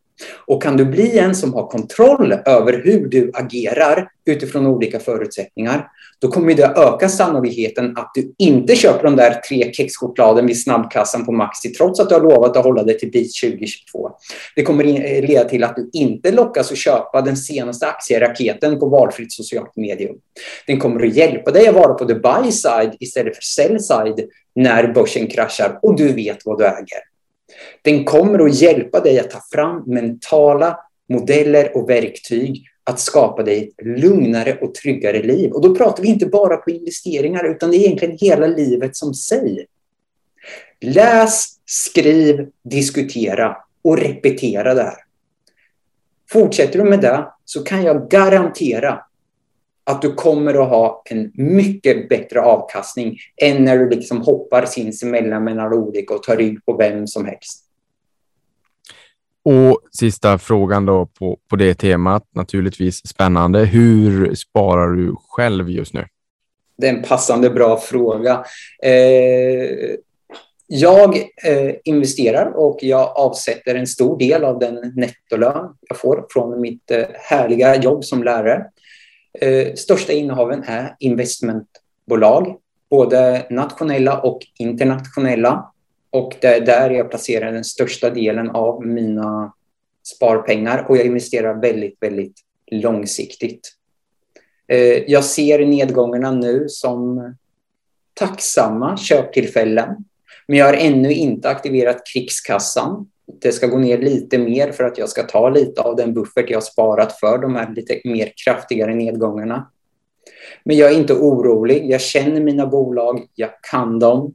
Och kan du bli en som har kontroll över hur du agerar utifrån olika förutsättningar, då kommer det öka sannolikheten att du inte köper de där tre kexchokladen vid snabbkassan på Maxi trots att du har lovat att hålla dig till BIS 2022. Det kommer eh, leda till att du inte lockas att köpa den senaste aktieraketen på valfritt socialt medium. Den kommer att hjälpa dig att vara på the buy side istället för sell side när börsen kraschar och du vet vad du äger. Den kommer att hjälpa dig att ta fram mentala modeller och verktyg att skapa dig ett lugnare och tryggare liv. Och då pratar vi inte bara på investeringar, utan det är egentligen hela livet som sig. Läs, skriv, diskutera och repetera det här. Fortsätter du med det så kan jag garantera att du kommer att ha en mycket bättre avkastning än när du liksom hoppar sinsemellan mellan olika och tar rygg på vem som helst. Och sista frågan då på, på det temat, naturligtvis spännande. Hur sparar du själv just nu? Det är en passande bra fråga. Eh, jag eh, investerar och jag avsätter en stor del av den nettolön jag får från mitt eh, härliga jobb som lärare. Eh, största innehaven är investmentbolag, både nationella och internationella. Och det är där jag placerar den största delen av mina sparpengar och jag investerar väldigt, väldigt långsiktigt. Eh, jag ser nedgångarna nu som tacksamma köptillfällen, men jag har ännu inte aktiverat krigskassan. Det ska gå ner lite mer för att jag ska ta lite av den buffert jag sparat för de här lite mer kraftigare nedgångarna. Men jag är inte orolig. Jag känner mina bolag, jag kan dem.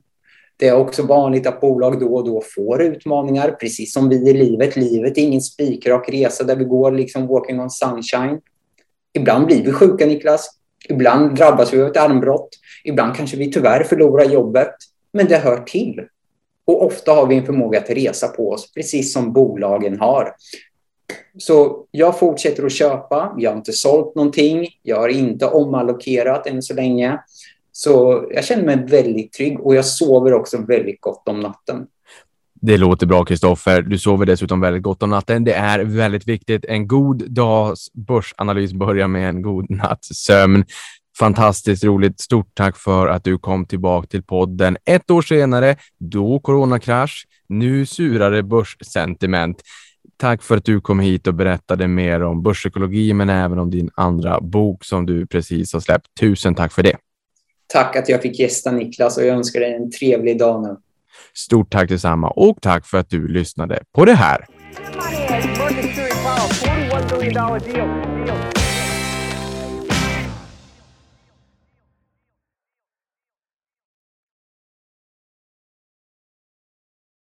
Det är också vanligt att bolag då och då får utmaningar, precis som vi i livet. Livet är ingen spikrak resa där vi går liksom walking on sunshine. Ibland blir vi sjuka, Niklas. Ibland drabbas vi av ett armbrott. Ibland kanske vi tyvärr förlorar jobbet. Men det hör till. Och ofta har vi en förmåga att resa på oss, precis som bolagen har. Så jag fortsätter att köpa. Jag har inte sålt någonting. Jag har inte omallokerat än så länge. Så jag känner mig väldigt trygg och jag sover också väldigt gott om natten. Det låter bra, Kristoffer. Du sover dessutom väldigt gott om natten. Det är väldigt viktigt. En god dags börsanalys börjar med en god natts sömn. Fantastiskt roligt. Stort tack för att du kom tillbaka till podden ett år senare. Då coronakrasch, nu surare börssentiment. Tack för att du kom hit och berättade mer om börsekologi, men även om din andra bok som du precis har släppt. Tusen tack för det. Tack att jag fick gästa Niklas och jag önskar dig en trevlig dag nu. Stort tack detsamma och tack för att du lyssnade på det här.